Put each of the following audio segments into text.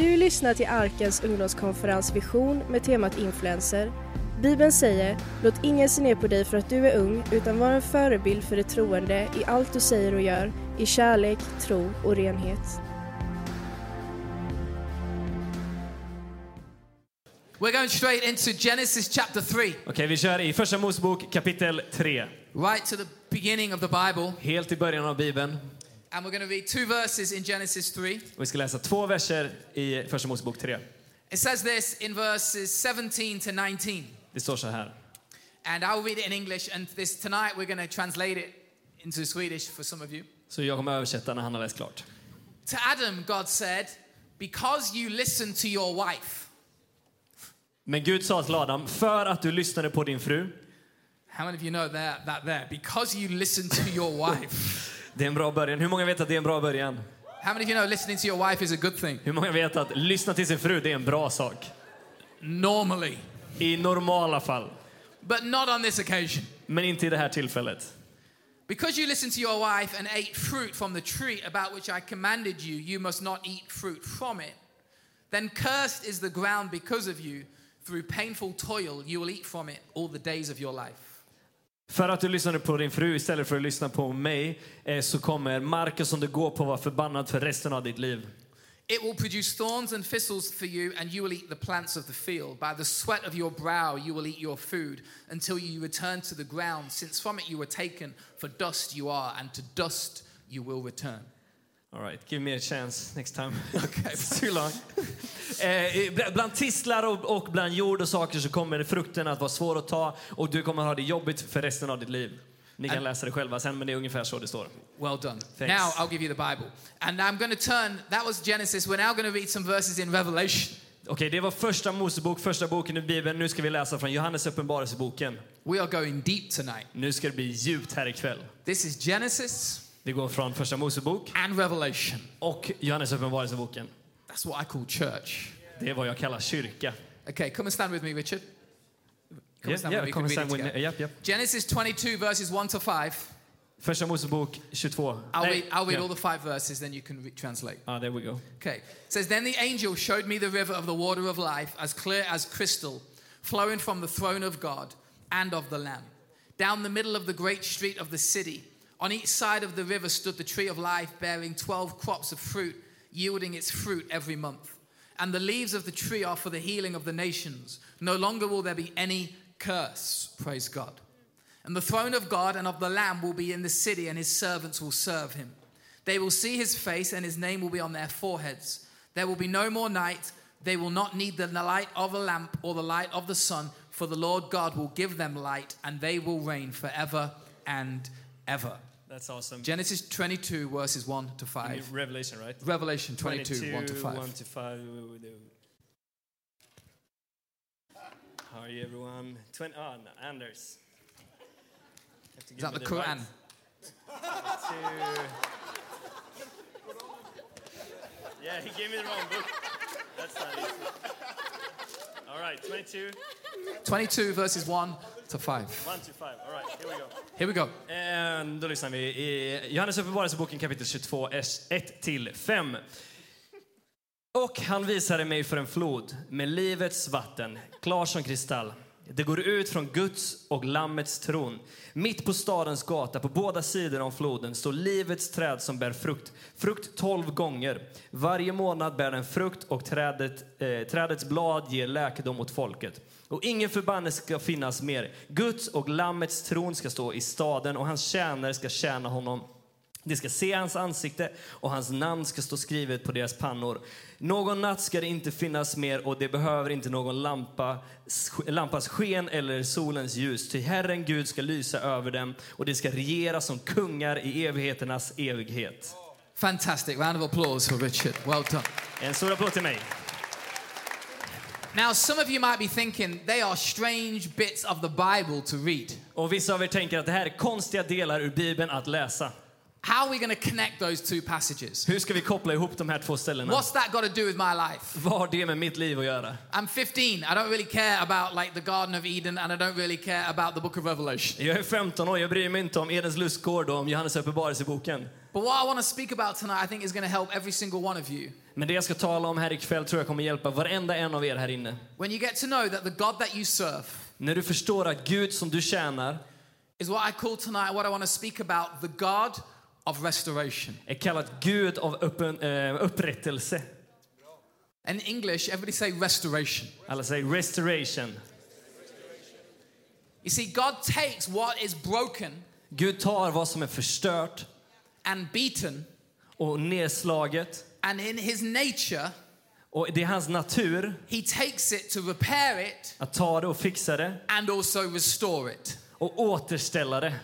Du lyssnar till Arkens ungdomskonferens Vision med temat influencer. Bibeln säger, låt ingen se ner på dig för att du är ung, utan var en förebild för de troende i allt du säger och gör, i kärlek, tro och renhet. We're going straight into Genesis chapter 3, Okej, vi kör i Första Mosebok kapitel 3. right to the beginning of the Bible. Helt i början av Bibeln. And we're going to read two verses in Genesis 3. Och vi ska läsa två verser i Första Mosebok 3. It says this in verses 17 to 19. Det står så här. And I'll read it in English. And this tonight we're going to translate it into Swedish for some of you. Så jag kommer översätta när han har läst klart. To Adam, God said, Because you listened to your wife. Men Gud sa till Adam, för att du lyssnade på din fru. How many of you know that, that there? Because you listened to your wife. Det är en bra början. Hur många vet att det är en bra början? How many of you know listening to your wife is a good thing? Hur många vet att lyssna till sin fru, det är en bra sak? Normally. I normala fall. But not on this occasion. Men inte i det här tillfället. Because you listened to your wife and ate fruit from the tree about which I commanded you, you must not eat fruit from it. Then cursed is the ground because of you. Through painful toil, you will eat from it all the days of your life. För att du lyssnade på din fru istället för att lyssna på mig eh, så kommer marken som du går på vara förbannad för resten av ditt liv. It will produce thorns and thistles for you, and you will eat the plants of the field. By the sweat of your brow, you will eat your food until you return to the ground, since from it you were taken. For dust you are, and to dust you will return. All right, give me a chance next time. okay, it's too long. eh, bl- bland tistlar och, och bland jord och saker så kommer frukten att vara svår att ta och du kommer ha det jobbigt för resten av ditt liv. Ni kan And- läsa det själva sen, men det är ungefär så det står. Well done. Thanks. Now I'll give you the Bible. And I'm going to turn, that was Genesis. We're now going to read some verses in Revelation. Okej, det var första Mosebok, första boken i Bibeln. Nu ska vi läsa från Johannes uppenbarelseboken. We are going deep tonight. Nu ska det bli djupt här ikväll. This is Genesis Vi går från första Mosebok and Revelation. och Johannes uppenbarelseboken. That's what I call church. Det är vad jag kallar kyrka. Okay, come and stand with me, Richard. Come and stand Yeah, with me. yeah, come and stand with me. Yep, yep. Genesis 22, verses 1 to 5. Första Mosebok 22. I'll read, I'll read ja. all the five verses, then you can re- translate. Ah, there we go. Okay. It says, Then the angel showed me the river of the water of life, as clear as crystal, flowing from the throne of God and of the Lamb. Down the middle of the great street of the city, on each side of the river stood the tree of life, bearing 12 crops of fruit, yielding its fruit every month. And the leaves of the tree are for the healing of the nations. No longer will there be any curse. Praise God. And the throne of God and of the Lamb will be in the city, and his servants will serve him. They will see his face, and his name will be on their foreheads. There will be no more night. They will not need the light of a lamp or the light of the sun, for the Lord God will give them light, and they will reign forever and ever. That's awesome. Genesis 22, verses 1 to 5. Revelation, right? Revelation 22, 1 to 5. 1 to 5. How are you, everyone? 20, oh, no, Anders. Is that the Quran? right Yeah, he gave me the wrong book. That's not easy. All right, 22, 22, verses 1 to 5. 1 to 5. All right, here we go. Here we go. Eh, Då lyssnar vi i Johannes uppenbarelseboken kapitel 22, 1 till 5. Och han visade mig för en flod med livets vatten, klar som kristall. Det går ut från Guds och Lammets tron. Mitt på stadens gata, på båda sidor om floden, står livets träd som bär frukt. Frukt tolv gånger. Varje månad bär den frukt och trädet, eh, trädets blad ger läkedom åt folket. Och ingen förbannelse ska finnas mer. Guds och Lammets tron ska stå i staden och hans tjänare ska tjäna honom. De ska se hans ansikte och hans namn ska stå skrivet på deras pannor. Någon natt ska det inte finnas mer och det behöver inte någon lampa, lampas sken eller solens ljus. Ty Herren Gud ska lysa över dem och de ska regera som kungar i evigheternas evighet. Fantastic. Round of applause for Richard. Well done. En stor applåd till mig. Now, some of you might be thinking they are strange bits of the Bible to read. Och vissa av er tänker att det här är konstiga delar ur Bibeln att läsa. How are we going to connect those two passages? Hur ska vi koppla ihop de här två ställena? What's that got to do with my life? Vad har det med mitt liv att göra? I'm 15. I don't really care about like the Garden of Eden and I don't really care about the book of Revelation. Jag är 15 år, jag bryr mig inte om Edens lustgård och om Johannes uppenbarelseboken. But what I want to speak about tonight, I think, is going to help every single one of you. Men det jag ska tala om här ikväll tror jag kommer hjälpa varenda en av er här inne. When you get to know that the God that you serve När du förstår att Gud som du tjänar is what I call tonight, what I want to speak about, the God of restoration. är kallad Gud av uppen, eh, upprättelse. In English, everybody say restoration. Alla säger restoration. You see, God takes what is broken Gud tar vad som är förstört and beaten, och nedslaget and in his nature, och det är hans natur he takes it to repair it att ta det och fixa det and also restore it. och återställa det.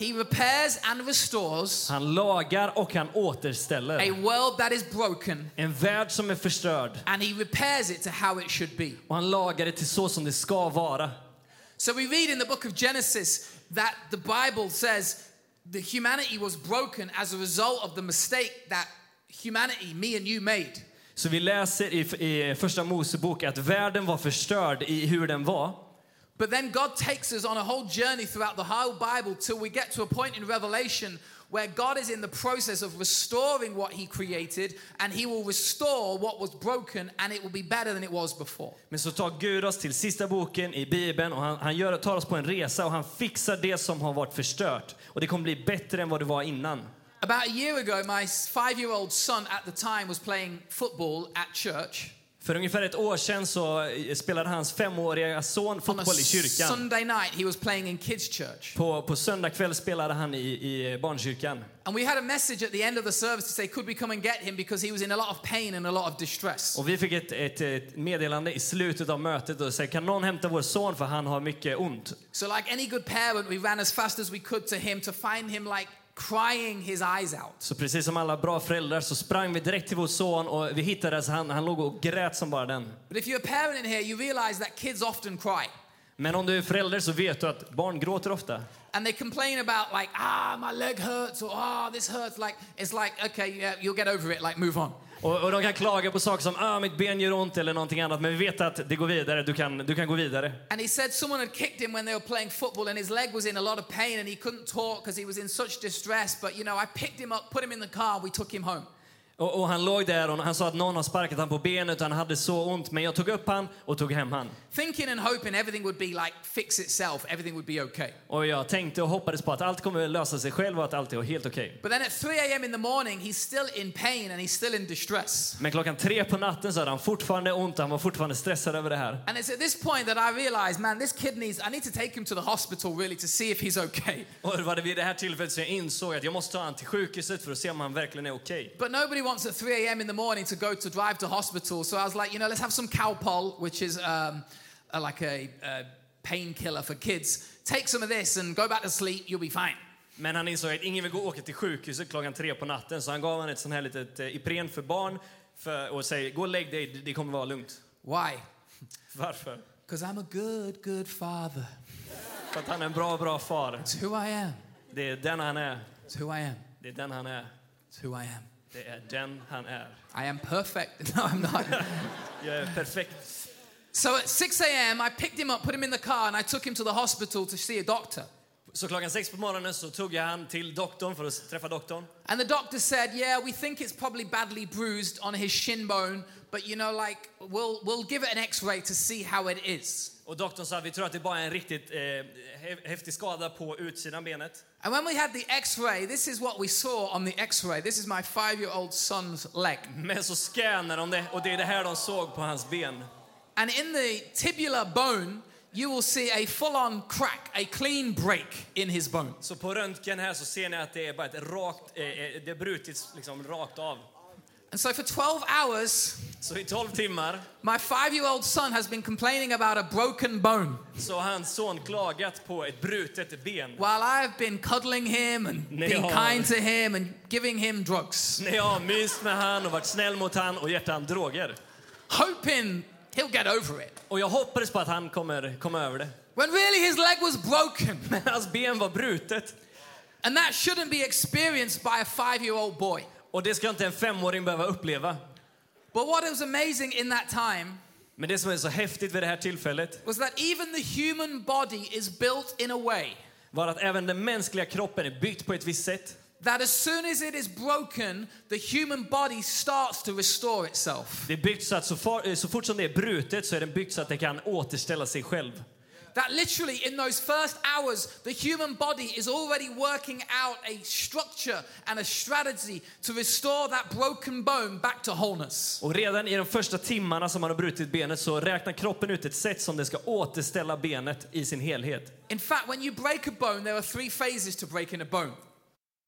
He repairs and restores Han lagar och han a world that is broken En värld som är förstörd and he repairs it to how it should be. och han lagar det till så som det ska vara. So we read in the book of Genesis that the Bible says the humanity was broken as a result of the mistake that humanity, me and you, made. Så vi läser i, i första Mosebok att världen var förstörd i hur den var. But then God takes us on a whole journey throughout the whole Bible till we get to a point in Revelation where God is in the process of restoring what He created and He will restore what was broken and it will be better than it was before. Men så tar Gud oss till sista boken i Bibeln och han, han gör, tar oss på en resa och han fixar det som har varit förstört. Och det kommer bli bättre än vad det var innan. About a year ago, my five year old son at the time was playing football at church. För ungefär ett år sedan så eh, spelade hans femåriga son fotboll i kyrkan. Sunday night, he was playing in kids' church. På, på söndag kväll spelade han i, i barnkyrkan. And we had a message at the end of the service to say, could we come and get him because he was in a lot of pain and a lot of distress. Och vi fick ett, ett, ett meddelande i slutet av mötet och sa kan någon hämta vår son för han har mycket ont. So, like any good parent, we ran as fast as we could to him to find him like crying his eyes out. Så precis som alla bra föräldrar så sprang vi direkt till vår son och vi hittade så han, han låg och grät som bara den. But if you're a parent in here, you realize that kids often cry. Men om du är förälder så vet du att barn gråter ofta. And they complain about like, ah, my leg hurts or ah, this hurts. Like, it's like, okay, yeah, you'll get over it, like move on. Och, och de kan klaga på saker som ah, mitt ben gör ont eller någonting annat. Men vi vet att det går vidare, du kan, du kan gå vidare. And he said someone had kicked him when they were playing football and his leg was in a lot of pain and he couldn't talk because he was in such distress. But you know, I picked him up, put him in the car, we took him home. Och, och han låg där och han sa att någon har sparkat han på benet och han hade så ont. Men jag tog upp han och tog hem han. Thinking and hoping everything would be like fix itself, everything would be okay. Och jag tänkte och hoppades på att allt kommer lösa sig själv och att allt är helt okej. But then at 3 a.m. in the morning, he's still in pain and he's still in distress. Men klockan tre på natten så hade han fortfarande ont han var fortfarande stressad över det här. And it's at this point that I realized, man, this kid needs, I need to take him to the hospital really to see if he's okay. Och det var det vid det här tillfället som jag insåg att jag måste ta honom till sjukhuset för att se om han verkligen är okej. But nobody wants at 3 a.m. in the morning to go to drive to hospital. So I was like, you know, let's have some Calpol, which is um, a, like a, a painkiller for kids. Take some of this and go back to sleep. You'll be fine. Men han insåg att ingen vill gå och åka till sjukhuset klockan tre på natten så han gav honom ett sånt här litet eh, Ipren för barn för, och säger gå och lägg dig, det- det kommer vara lugnt. Why? Varför? Because I'm a good, good father. För att han är en bra, bra far. It's who I am. Det är den han är. It's who I am. Det är den han är. It's who I am. Det är den han är. I am perfect. No, I'm not. Jag är perfekt. so at 6 a.m., I picked him up, put him in the car, and I took him to the hospital to see a doctor. Så klockan sex på morgonen så tog jag han till doktorn för att träffa doktorn. And the doctor said, "Yeah, we think it's probably badly bruised on his shin bone, but you know, like we'll we'll give it an X-ray to see how it is." Och doktorn sa vi tror att det bara är en riktigt eh, hä- häftig skada på utsidan benet. And when we had the X-ray, this is what we saw on the X-ray. This is my five-year-old son's leg, Men så scannar de det och det är det här de såg på hans ben. and in the tibular bone, you will see a full-on crack, a clean break in his bone. Så på röntgen här så ser ni att det är bara ett rakt, eh, eh, det brutits liksom rakt av. And so for 12 hours, Så i 12 timmar my five-year-old son has been complaining about a broken bone, så har hans son klagat på ett brutet ben. while I've been cuddling him and being Ja. kind to him and giving him drugs. När jag har myst med han och varit snäll mot han och gett han droger. hoping he'll get over it. Och jag hoppades på att han kommer komma över det. When really his leg was broken. Men hans ben var brutet. And that shouldn't be experienced by a five year old boy. Och det ska inte en femåring behöva uppleva. But what was amazing in that time Men det som är så häftigt vid det här tillfället was that even the human body is built in a way var att även den mänskliga kroppen är byggd på ett visst sätt. that as soon as it is broken, the human body starts to restore itself. Det är byggt så att så, eh, fort som det är brutet så är den byggt så att det kan återställa sig själv. That literally, in those first hours, the human body is already working out a structure and a strategy to restore that broken bone back to wholeness. Och redan i de första timmarna som man har brutit benet så räknar kroppen ut ett sätt som det ska återställa benet i sin helhet. In fact, when you break a bone, there are three phases to breaking a bone.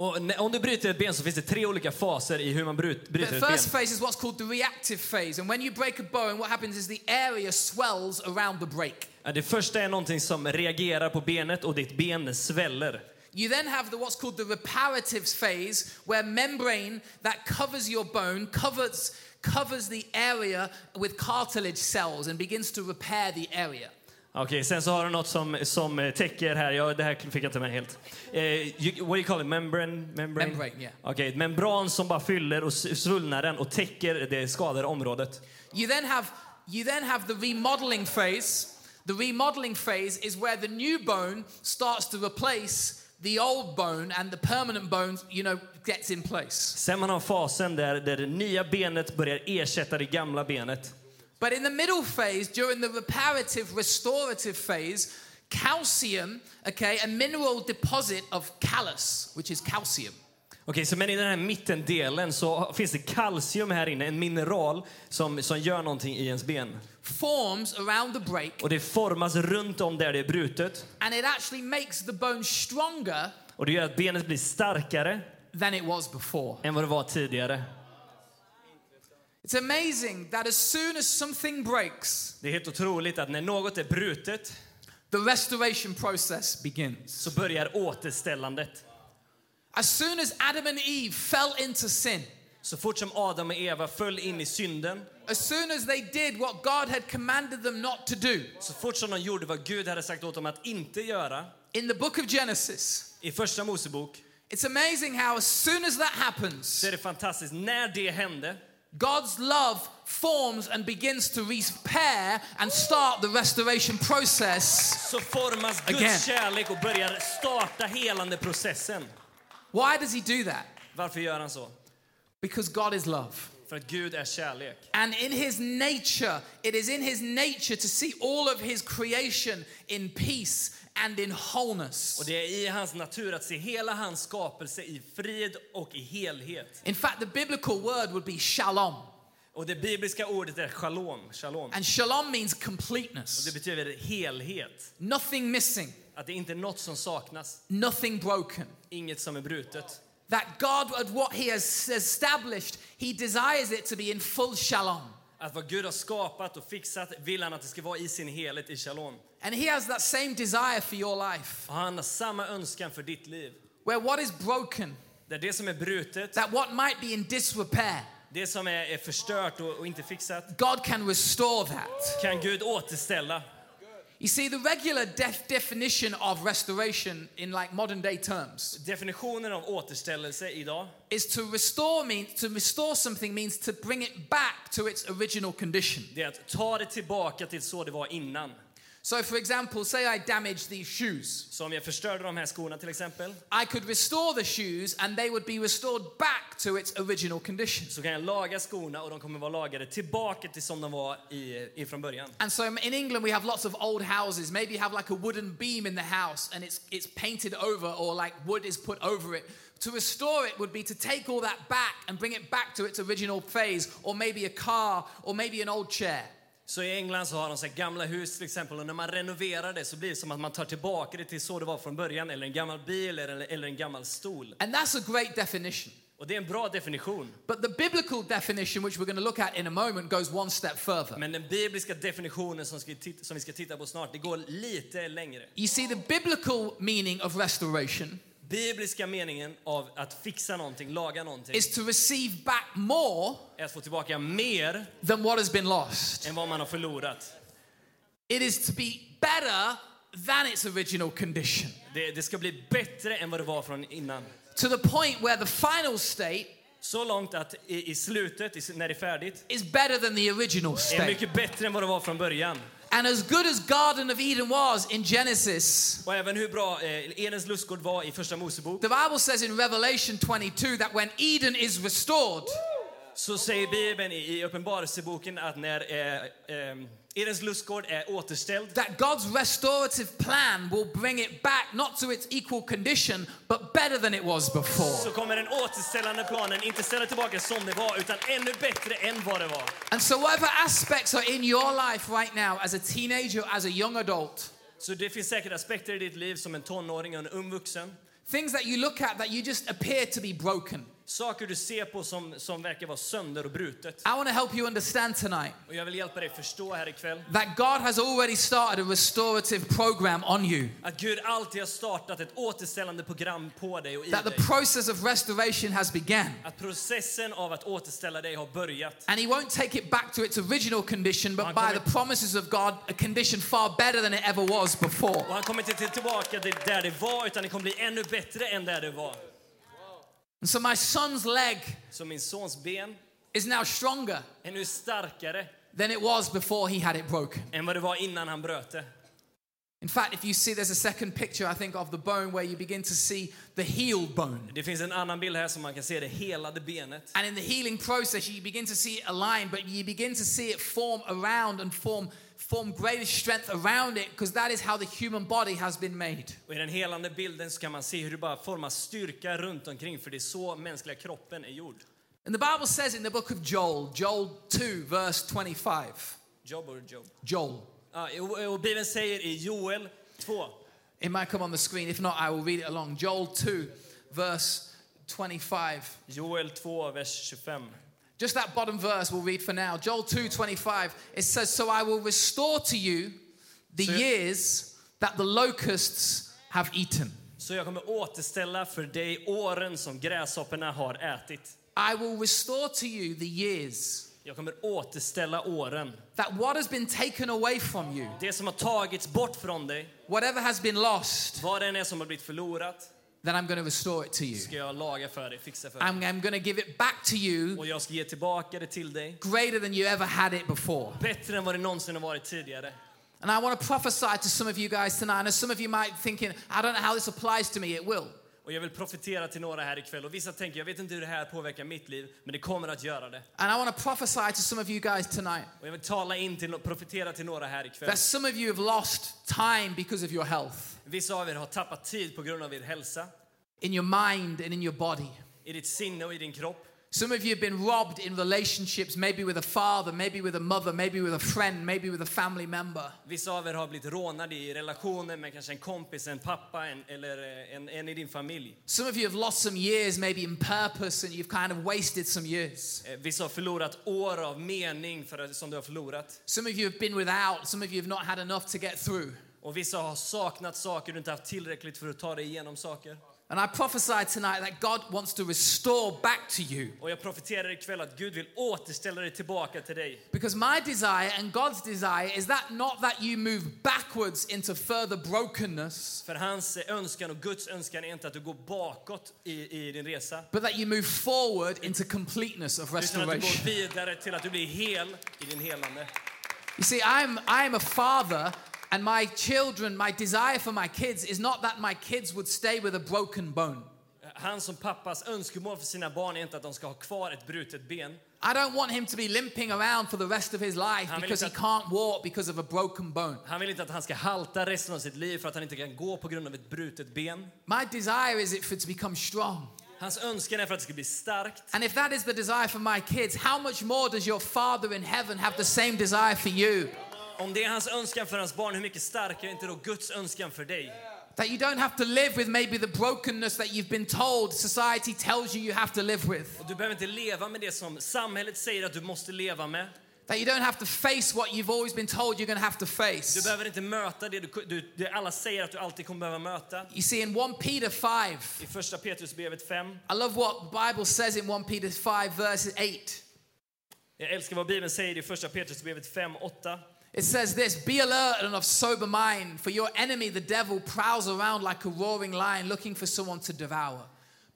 Och när- om du bryter ett ben så finns det tre olika faser i hur man The bryter ett ben. first phase is what's called the reactive phase. And when you break a bone, what happens is the area swells around the break. Det första är någonting som reagerar på benet och ditt ben sväller. You then have the what's called the reparative phase, where membrane that covers your bone covers, covers the area with cartilage cells and begins to repair the area. Okej, sen så har du något som, som eh, täcker här. Ja, det här fick jag inte med helt. Eh, you, what do you call it? Membrane? Membrane, Membrane, yeah. Okej, ett membran som bara fyller och svullnar den och täcker det skadade området. You then have you then have the remodeling phase. The remodeling phase is where the new bone starts to replace the old bone and the permanent bone, you know, gets in place. Sen man har fasen där, där det nya benet börjar ersätta det gamla benet. But in the middle phase, during the reparative, restorative phase, calcium, okay, a mineral deposit of callus, which is calcium, Okej, så men i den här mittendelen så finns det kalcium här inne, en mineral som, som gör någonting i ens ben. forms around the break, Och det formas runt om där det är brutet. and it actually makes the bone stronger Och det gör att benet blir starkare than it was before. än vad det var tidigare. It's amazing that as soon as something breaks, Det är helt otroligt att när något är brutet the restoration process begins. så börjar återställandet. As soon as Adam and Eve fell into sin, Så fort som Adam och Eva föll in i synden, as soon as they did what God had commanded them not to do, så fort som de gjorde vad Gud hade sagt åt dem att inte göra, in the book of Genesis, i första Mosebok, it's amazing how as soon as that happens, så är det fantastiskt. När det hände God's love forms and begins to repair and start the restoration process. så formas Guds Again. kärlek och börjar starta helande processen. Why does he do that? Varför gör han så? Because God is love. För att Gud är kärlek. And in his nature, it is in his nature to see all of his creation in peace and in wholeness. Och det är i hans natur att se hela hans skapelse i frid och i helhet. In fact, the biblical word would be shalom. Och det bibliska ordet är shalom. shalom. And shalom means Och det completeness. betyder helhet. Nothing missing, Att det inte är något som saknas, nothing broken. inget som är brutet. That God, at what he has established, he desires it to be in full shalom. Att vad Gud har skapat och fixat vill han att det ska vara i sin helhet i shalom. And he has that same desire for your life, Och han har samma önskan för ditt liv. where what is broken, Där det som är brutet, that what might be in disrepair, det som är, är förstört och, och inte fixat, God can restore that. kan Gud återställa. You see, the regular def- definition of restoration in like modern day terms Definitionen av återställelse idag, is to restore mean to restore something means to bring it back to its original condition. det är att ta det tillbaka till så det var innan. So, for example, say I damage these shoes. Så om jag förstörde de här skorna till exempel, I could restore the shoes and they would be restored back to its original condition. så kan jag laga skorna och de kommer vara lagade tillbaka till som de var i, i från början. And so in England, we have lots of old houses. Maybe you have like a wooden beam in the house and it's, it's painted over or like wood is put over it. To restore it would be to take all that back and bring it back to its original phase, or maybe a car, or maybe an old chair. Så i England så har de så gamla hus till exempel och när man renoverar det så blir det som att man tar tillbaka det till så det var från början eller en gammal bil eller, eller en gammal stol. And that's a great definition. Och det är en bra definition. But the biblical definition, which we're going to look at in a moment, goes one step further. Men den bibliska definitionen som, ska som vi ska titta på snart, det går lite längre. You see, the biblical meaning of restoration Bibliska meningen av att fixa någonting, laga någonting, is to receive back more är att få tillbaka mer than what has been lost. än vad man har förlorat. It is to be better than its original condition. Det, det ska bli bättre än vad det var från innan. To the point where the final state Så långt att i, i slutet, i, när det är färdigt, is better than the original är state. mycket bättre än vad det var från början. And as good as Garden of Eden was in Genesis, Och även hur bra eh, Edens lustgård var i första Mosebok, the Bible says in Revelation 22 that when Eden is restored, så säger Bibeln i, Uppenbarelseboken att när eh, eh, Edens lustgård är eh, återställd, that God's restorative plan will bring it back not to its equal condition, but better than it was before. så kommer den återställande planen inte ställa tillbaka som det var, utan ännu bättre än vad det var. And so, whatever aspects are in your life right now, as a teenager, as a young adult, Så det finns säkert aspekter i ditt liv som en tonåring och en ung vuxen. things that you look at that you just appear to be broken. Saker du ser på som, som verkar vara sönder och brutet. I want to help you understand tonight Och jag vill hjälpa dig förstå här ikväll that God has already started a restorative program on you. att Gud alltid har startat ett återställande program på dig och i That dig. the process of restoration has begun. Att processen av att återställa dig har börjat. And he won't take it back to its original condition, but by the promises of God, a condition far better than it ever was before. Och han kommer inte till- tillbaka till där det var, utan det kommer bli ännu bättre än där det var. And so my son's leg Så min sons ben is now stronger är nu starkare than it was before he had it broken. än vad det var innan han bröt det. In fact, if you see, there's a second picture, I think, of the bone where you begin to see the healed bone. Det finns en annan bild här som man kan se det helade benet. And in the healing process, you begin to see it align, but you begin to see it form around and form, form greater strength around it, because that is how the human body has been made. Och i den helande bilden så kan man se hur det bara formar styrka runt omkring, för det är så mänskliga kroppen är gjord. And the Bible says in the book of Joel, Joel 2, verse 25, Job or Job. Joel. Och, och Bibeln säger i Joel 2, It might come on the screen. If not, I will read it along. Joel 2, verse 25. Joel 2, vers 25. Just that bottom verse we'll read for now. Joel 2 25. It says, So I will restore to you the So- years that the locusts have eaten. Så jag kommer återställa för dig åren som gräshopporna har ätit. I will restore to you the years Jag kommer återställa åren. that what has been taken away from you, Det som har tagits bort från dig, whatever has been lost, vad det än är som har blivit förlorat, then I'm going to restore it to you. ska jag laga för dig, fixa för dig. I'm, I'm going to give it back to you Och jag ska ge tillbaka det till dig. greater than you ever had it before. Bättre än vad det någonsin har varit tidigare. And I want to prophesy to some of you guys tonight. And some of you might thinking, I don't know how this applies to me. It will. Och jag vill profetera till några här ikväll. Och vissa tänker, jag vet inte hur det här påverkar mitt liv, men det kommer att göra det. And I want to prophesy to some of you guys tonight Och jag vill tala in till, profetera till några här ikväll. that some of you have lost time because of your health Vissa av er har tappat tid på grund av er hälsa, in your mind and in your body. i ditt sinne och i din kropp. Some of you have been robbed in relationships, maybe with a father, maybe with a mother, maybe with a friend, maybe with a family member. Vissa av er har blivit rånade i relationer med kanske en kompis, en pappa en, eller eh, en, en i din familj. Some of you have lost some years, maybe in purpose, and you've kind of wasted some years. Eh, Vissa har förlorat år av mening för som du har förlorat. Some of you have been without, some of you have not had enough to get through. Och vissa har saknat saker du inte haft tillräckligt för att ta dig igenom saker. And I prophesy tonight that God wants to restore back to you. Och jag profeterar ikväll att Gud vill återställa dig tillbaka till dig. Because my desire and God's desire is that not that you move backwards into further brokenness, För hans önskan och Guds önskan är inte att du går bakåt i, i din resa. but that you move forward into completeness of Utan att du går restoration. vidare till att du blir hel i din helande. You see, I'm, I'm a father, and my children, my desire for my kids is not that my kids would stay with a broken bone. Han som pappas önskemål för sina barn är inte att de ska ha kvar ett brutet ben. I don't want him to be limping around for the rest of his life because he can't walk because of a broken bone. Han vill inte att han ska halta resten av sitt liv för att han inte kan gå på grund av ett brutet ben. My desire is it for it to become strong. Hans önskan är för att det ska bli starkt. And if that is the desire for my kids, how much more does your Father in heaven have the same desire for you? Om det är hans önskan för hans barn, hur mycket starkare är inte då Guds önskan för dig? That you don't have to live with maybe the brokenness that you've been told society tells you you have to live with. Och du behöver inte leva med det som samhället säger att du måste leva med. That you don't have to face what you've always been told you're going to have to Du face. behöver inte möta det, du, du, det alla säger att du alltid kommer behöva möta. You see, in 1 Peter 5, I första Petrusbrevet 5. I love what the Bible says in 1 Peter 5, verse 8. Jag älskar vad Bibeln säger i första Petrusbrevet 5, 8. It says this Be alert and of sober mind, for your enemy, the devil, prowls around like a roaring lion looking for someone to devour.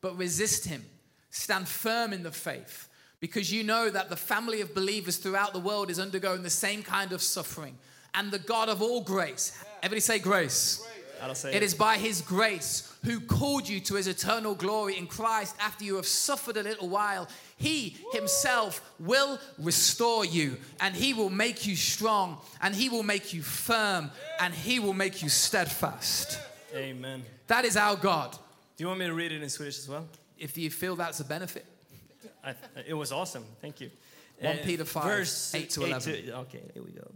But resist him. Stand firm in the faith, because you know that the family of believers throughout the world is undergoing the same kind of suffering. And the God of all grace, everybody say grace. It is by his grace who called you to his eternal glory in Christ after you have suffered a little while. He himself will restore you and he will make you strong and he will make you firm and he will make you steadfast. Amen. That is our God. Do you want me to read it in Swedish as well? If you feel that's a benefit. I, it was awesome. Thank you. 1 Peter 5, verse 8 to 11. Okay, here we go.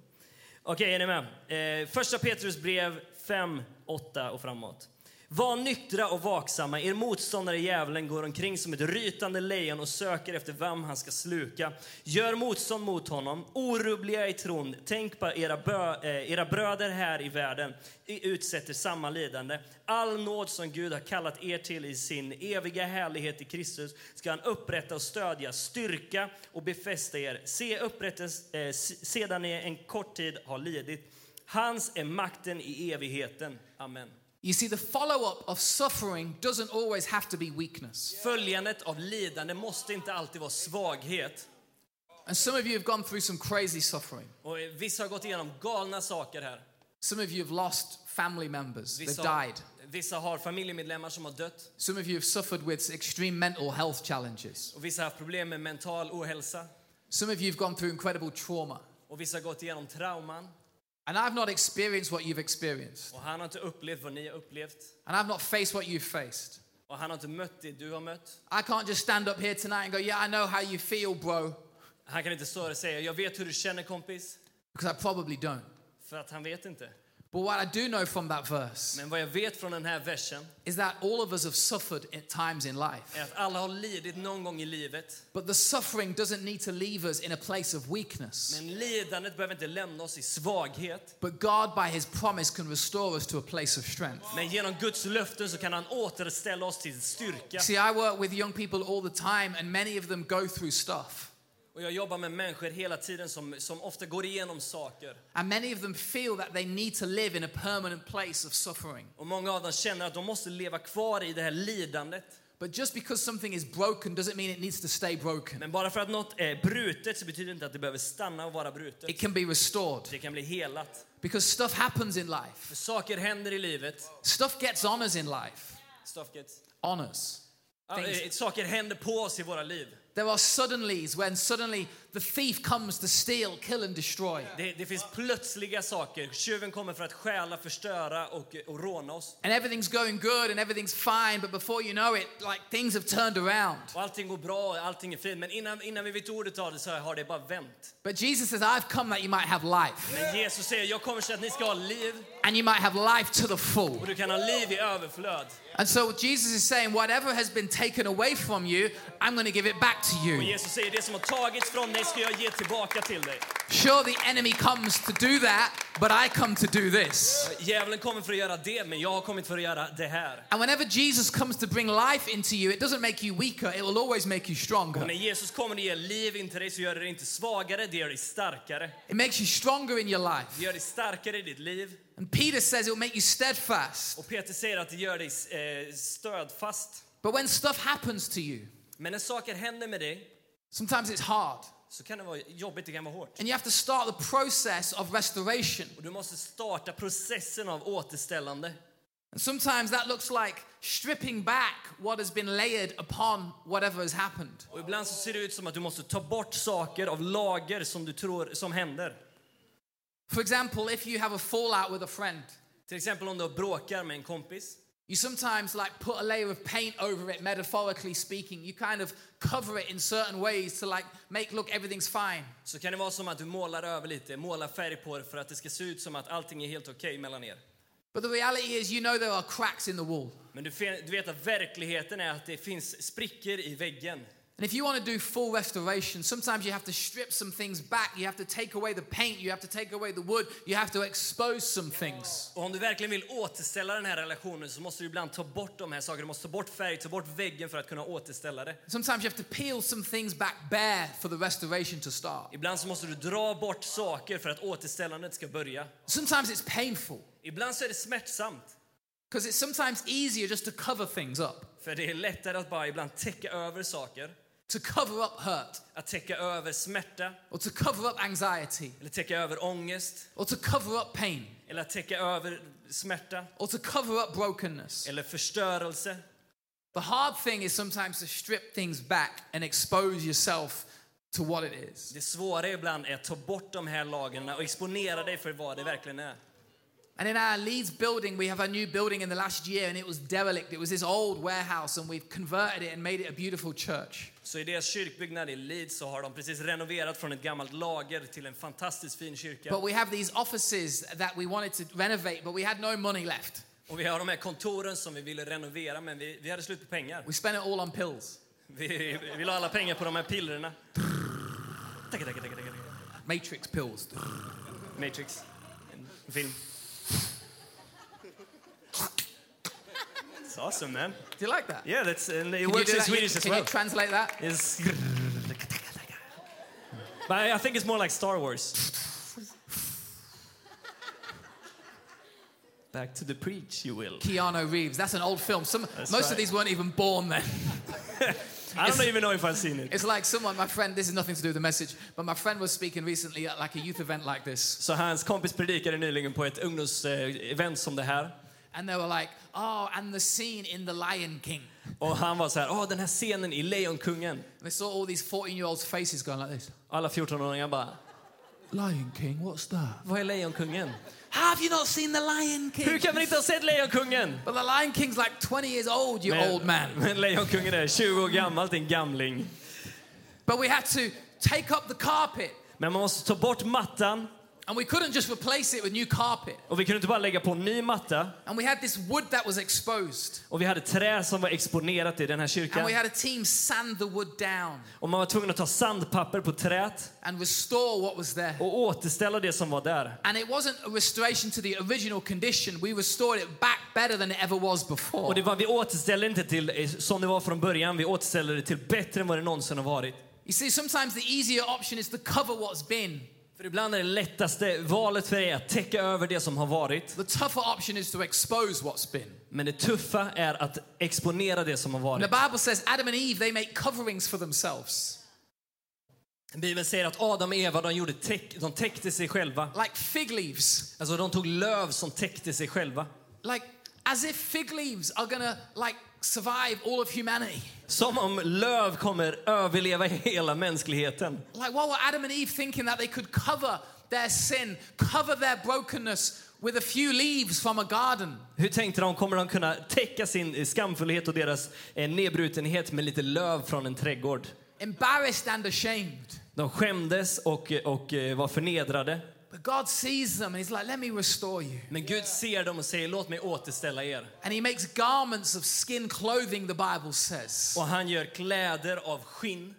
Okej, är ni med? Eh, första Petrus brev 5, 8 och framåt. Var nyktra och vaksamma. Er motståndare djävulen går omkring som ett rytande lejon och söker efter vem han ska sluka. Gör motstånd mot honom, orubbliga i tron. Tänk på era, bö, eh, era bröder här i världen utsätter samma lidande. All nåd som Gud har kallat er till i sin eviga härlighet i Kristus ska han upprätta och stödja, styrka och befästa er. Se upprättas, eh, sedan ni en kort tid har lidit. Hans är makten i evigheten. Amen. You see, the follow up of suffering doesn't always have to be weakness. Följandet av lidande måste inte alltid vara svaghet. And some of you have gone through some crazy suffering. Och vissa har gått igenom galna saker här. Some of you have lost family members, they've Vissa, died. vissa har familjemedlemmar som har dött. Some of you have suffered with extreme mental health challenges. Och vissa har haft problem med mental ohälsa. Some of you have gone through incredible trauma. Och vissa har gått igenom trauman. And I've not experienced what you've experienced. Och han har inte upplevt vad ni har upplevt. And I've not faced what you've faced. Och han har inte mött det du har mött. I can't just stand up here tonight and go, Yeah, I know how you feel, bro, Han kan inte stå där och säga, jag vet hur du känner kompis. because I probably don't. För att han vet inte. But what I do know from that verse Men vad jag vet från den här versen is that all of us have suffered at times in life. är att alla har lidit någon gång i livet. But the suffering doesn't need to leave us in a place of weakness. Men lidandet behöver inte lämna oss i svaghet. But God, by His promise, can restore us to a place of strength. Men genom Guds löften så kan han återställa oss till styrka. See, I work with young people all the time, and many of them go through stuff. Och jag jobbar med människor hela tiden som, som ofta går igenom saker. And many of them feel that they need to live in a permanent place of suffering. Och många av dem känner att de måste leva kvar i det här lidandet. But just because something is broken doesn't mean it needs to stay broken. Men bara för att något är brutet så betyder det inte att det behöver stanna och vara brutet. It can be restored. Det kan bli helat. Because stuff happens in life. För saker händer i livet. Stuff gets on us in life. Stuff gets-. Ja, Things- eh, Saker händer på oss i våra liv. There are suddenlies when suddenly the thief comes to steal, kill, and destroy. Det, det finns plötsliga saker. Tjuven kommer för att stjäla, förstöra och, och råna oss. And everything's going good and everything's fine, but before you know it, like things have turned around. Och allting går bra och allting är fint. Men innan, innan vi vet ordet av det så har det bara vänt. But Jesus says, I've come that you might have life, Men Jesus säger, jag kommer så att ni ska ha liv and you might have life to the full. och du kan ha liv i överflöd. And so Jesus is saying, whatever has been taken away from you, I'm going to give it back to Och you. Jesus säger, det som har tagits från dig ska jag ge tillbaka till dig. Sure, the enemy comes to do that, but I come to do this. Djävulen kommer för att göra det, men jag har kommit för att göra det här. And whenever Jesus comes to bring life into you, it doesn't make you weaker, it will always make you stronger. när Jesus kommer och ger liv in till dig så gör det dig inte svagare, det gör dig starkare. It makes you stronger in your Det life. gör dig starkare i ditt liv. And Peter says it will make you steadfast. Och Peter säger att det gör dig eh, stödfast. But when stuff happens to you, Men när saker händer med dig sometimes it's hard. Så kan det vara jobbigt, det kan vara hårt. And you have to start the process of restoration. Och du måste starta processen av återställande. And sometimes that looks like stripping back what has been layered upon whatever has happened. Och ibland så ser det ut som att du måste ta bort saker av lager som du tror som händer. For example, if you have a fallout with a friend, Till exempel om du bråkar med en kompis. You sometimes like put a layer of paint over it, metaphorically speaking. You kind of cover it in certain ways to like make look everything's fine. Så kan det vara som att du målar över lite, målar färg på det för att det ska se ut som att allting är helt okej mellan er. But the reality is, you know there are cracks in the wall. Men du, vet att verkligheten är att det finns sprickor i väggen. And if you want to do full restoration, sometimes you have to strip some things back. You have to take away the paint, you have to take away the wood, you have to expose some things. Och om du verkligen vill återställa den här relationen så måste du ibland ta bort de här sakerna. Du måste ta bort färg, ta bort väggen för att kunna återställa det. Sometimes you have to peel some things back bare for the restoration to start. Ibland så måste du dra bort saker för att återställandet ska börja. Sometimes it's painful Ibland så är det smärtsamt. because it's sometimes easier just to cover things up, För det är lättare att bara ibland täcka över saker. To cover up hurt, Att täcka över smärta, or to cover up anxiety, eller täcka över ångest, or to cover up pain, eller att täcka över smärta, or to cover up brokenness. eller förstörelse. The hard thing is sometimes to strip things back and expose yourself to what it is. Det svåra ibland är att ta bort de här lagren och exponera dig för vad det verkligen är. And in our Leeds building, we have a new building in the last year, and it was derelict. It was this old warehouse, and we've converted it and made it a beautiful church. Så i deras kyrkbyggnad i Leeds så har de precis renoverat från ett gammalt lager till en fantastiskt fin kyrka. But we have these offices that we wanted to renovate, but we had no money left. Och vi har de här kontoren som vi ville renovera men vi, vi hade slut på pengar. We spent it all on pills, Vi, vi la alla pengar på de här pillerna. Matrix pills. Matrix. En film. It's awesome man. Do you like that? Yeah, that's, and it Can works in? Swedish as Can well. Can you translate that? It's... But I think it's more like Star Wars. Back to the preach, you will. Keanu Reeves. That's an old film. Some, That's most of these weren't even born then. I don't even know if I've seen it. It's like someone, my friend, this is nothing to do with the message, but my friend was speaking recently at like a youth event like this. Så hans kompis predikade nyligen på ett ungdomsevent som det här. And they were like, oh, and the scene in The Lion King. Och han var så här, åh den här scenen i Lejonkungen. And they saw all these 14 year olds' faces going like this Alla 14-åringar bara, Lion King, what's that? vad är Lejonkungen? Have you not seen The Lion King? Hur kan man inte ha sett Lejonkungen? But the Lion King's like 20 years old, you old man. men Lejonkungen är 20 år gammal, en gamling. But we had to take up the carpet, Men man måste ta bort mattan and we couldn't just replace it with new carpet. och vi kunde inte bara lägga på en ny matta. And we had this wood that was exposed, Och vi hade trä som var exponerat i den här and we had a team sand the wood down Och man var tvungen att ta sandpapper på träet and restore what was there. och återställa det som var där. And it wasn't a restoration to the original condition. We restored it back better than it ever was before. Och det var, vi återställde inte till eh, som det var från början, vi återställde det till bättre än vad det någonsin har varit. You see, sometimes the easier option is to cover what's been. För ibland är det lättaste valet för er att täcka över det som har varit. The tougher option is to expose what's been. Men det tuffa är att exponera det som har And the varit. Bible says Adam and Eve, they make coverings for themselves. Bibeln säger att Adam och Eva de, gjorde täck, de täckte sig själva. Like fig leaves. Alltså de tog löv som täckte sig själva. Like as if fig leaves are gonna like survive all of humanity. Som om löv kommer överleva hela mänskligheten. Like what were Adam and Eve thinking that they could cover their sin, cover their brokenness with a few leaves from a garden? Hur tänkte de, kommer de kunna täcka sin skamfullhet och deras eh, nedbrutenhet med lite löv från en trädgård? Embarrassed and ashamed. De skämdes och, och eh, var förnedrade. But God sees them and He's like, let me restore you. Men Gud ser dem och säger låt mig återställa er. And He makes garments of skin clothing, the Bible says. Och han gör kläder av skinn.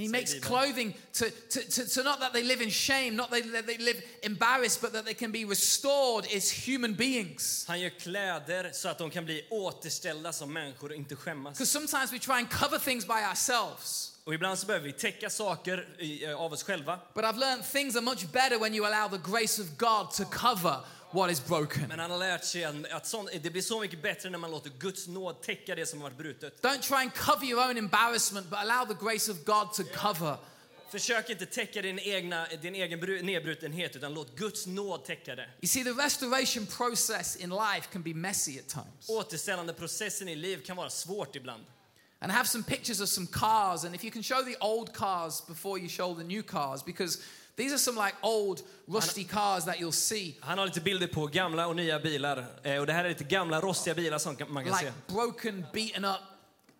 He makes clothing to, to, to, to not that they live in shame, not that they, they live embarrassed, but that they can be restored as human beings. Han gör kläder så att de kan bli återställda som människor och inte skämmas. Because sometimes we try and cover things by ourselves. Och ibland så behöver vi täcka saker i, eh, av oss själva. But I've learned things are much better when you allow the grace of God to cover what is broken. Men han har lärt sig att att sån, det blir så mycket bättre när man låter Guds nåd täcka det som har varit brutet. Don't try and cover your own embarrassment, but allow the grace of God to cover. Försök inte täcka din, egna, din egen bru- nedbrutenhet utan låt Guds nåd täcka det. You see, the restoration process in life can be messy at times. Återställande processen i liv kan vara svårt ibland. And have some pictures of some cars, and if you can show the old cars before you show the new cars, because these are some like old rusty cars that you'll see, Han har lite bilder på gamla och nya bilar. Eh, Och det här är lite gamla rostiga bilar som man kan se. like broken, beaten up,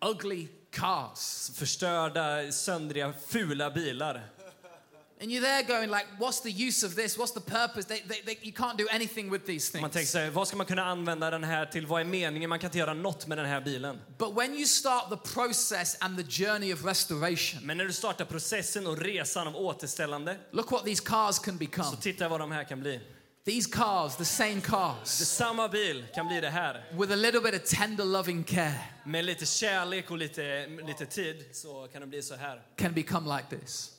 ugly cars. Förstörda, söndriga, fula bilar. And you're there going like, what's the use of this? What's the purpose? They, they, they, you can't do anything with these Man tänker things. sig, vad ska man kunna använda den här till? Vad är meningen? Man kan inte göra något med den här bilen. But when you start the process and the journey of restoration, Men när du startar processen och resan av återställande, look what these cars can så become. titta vad de här kan bli. These cars, the same Det cars, samma bil kan bli det här. with a little bit of tender loving care, Med lite kärlek och lite, lite tid så kan det bli så här. can become like this.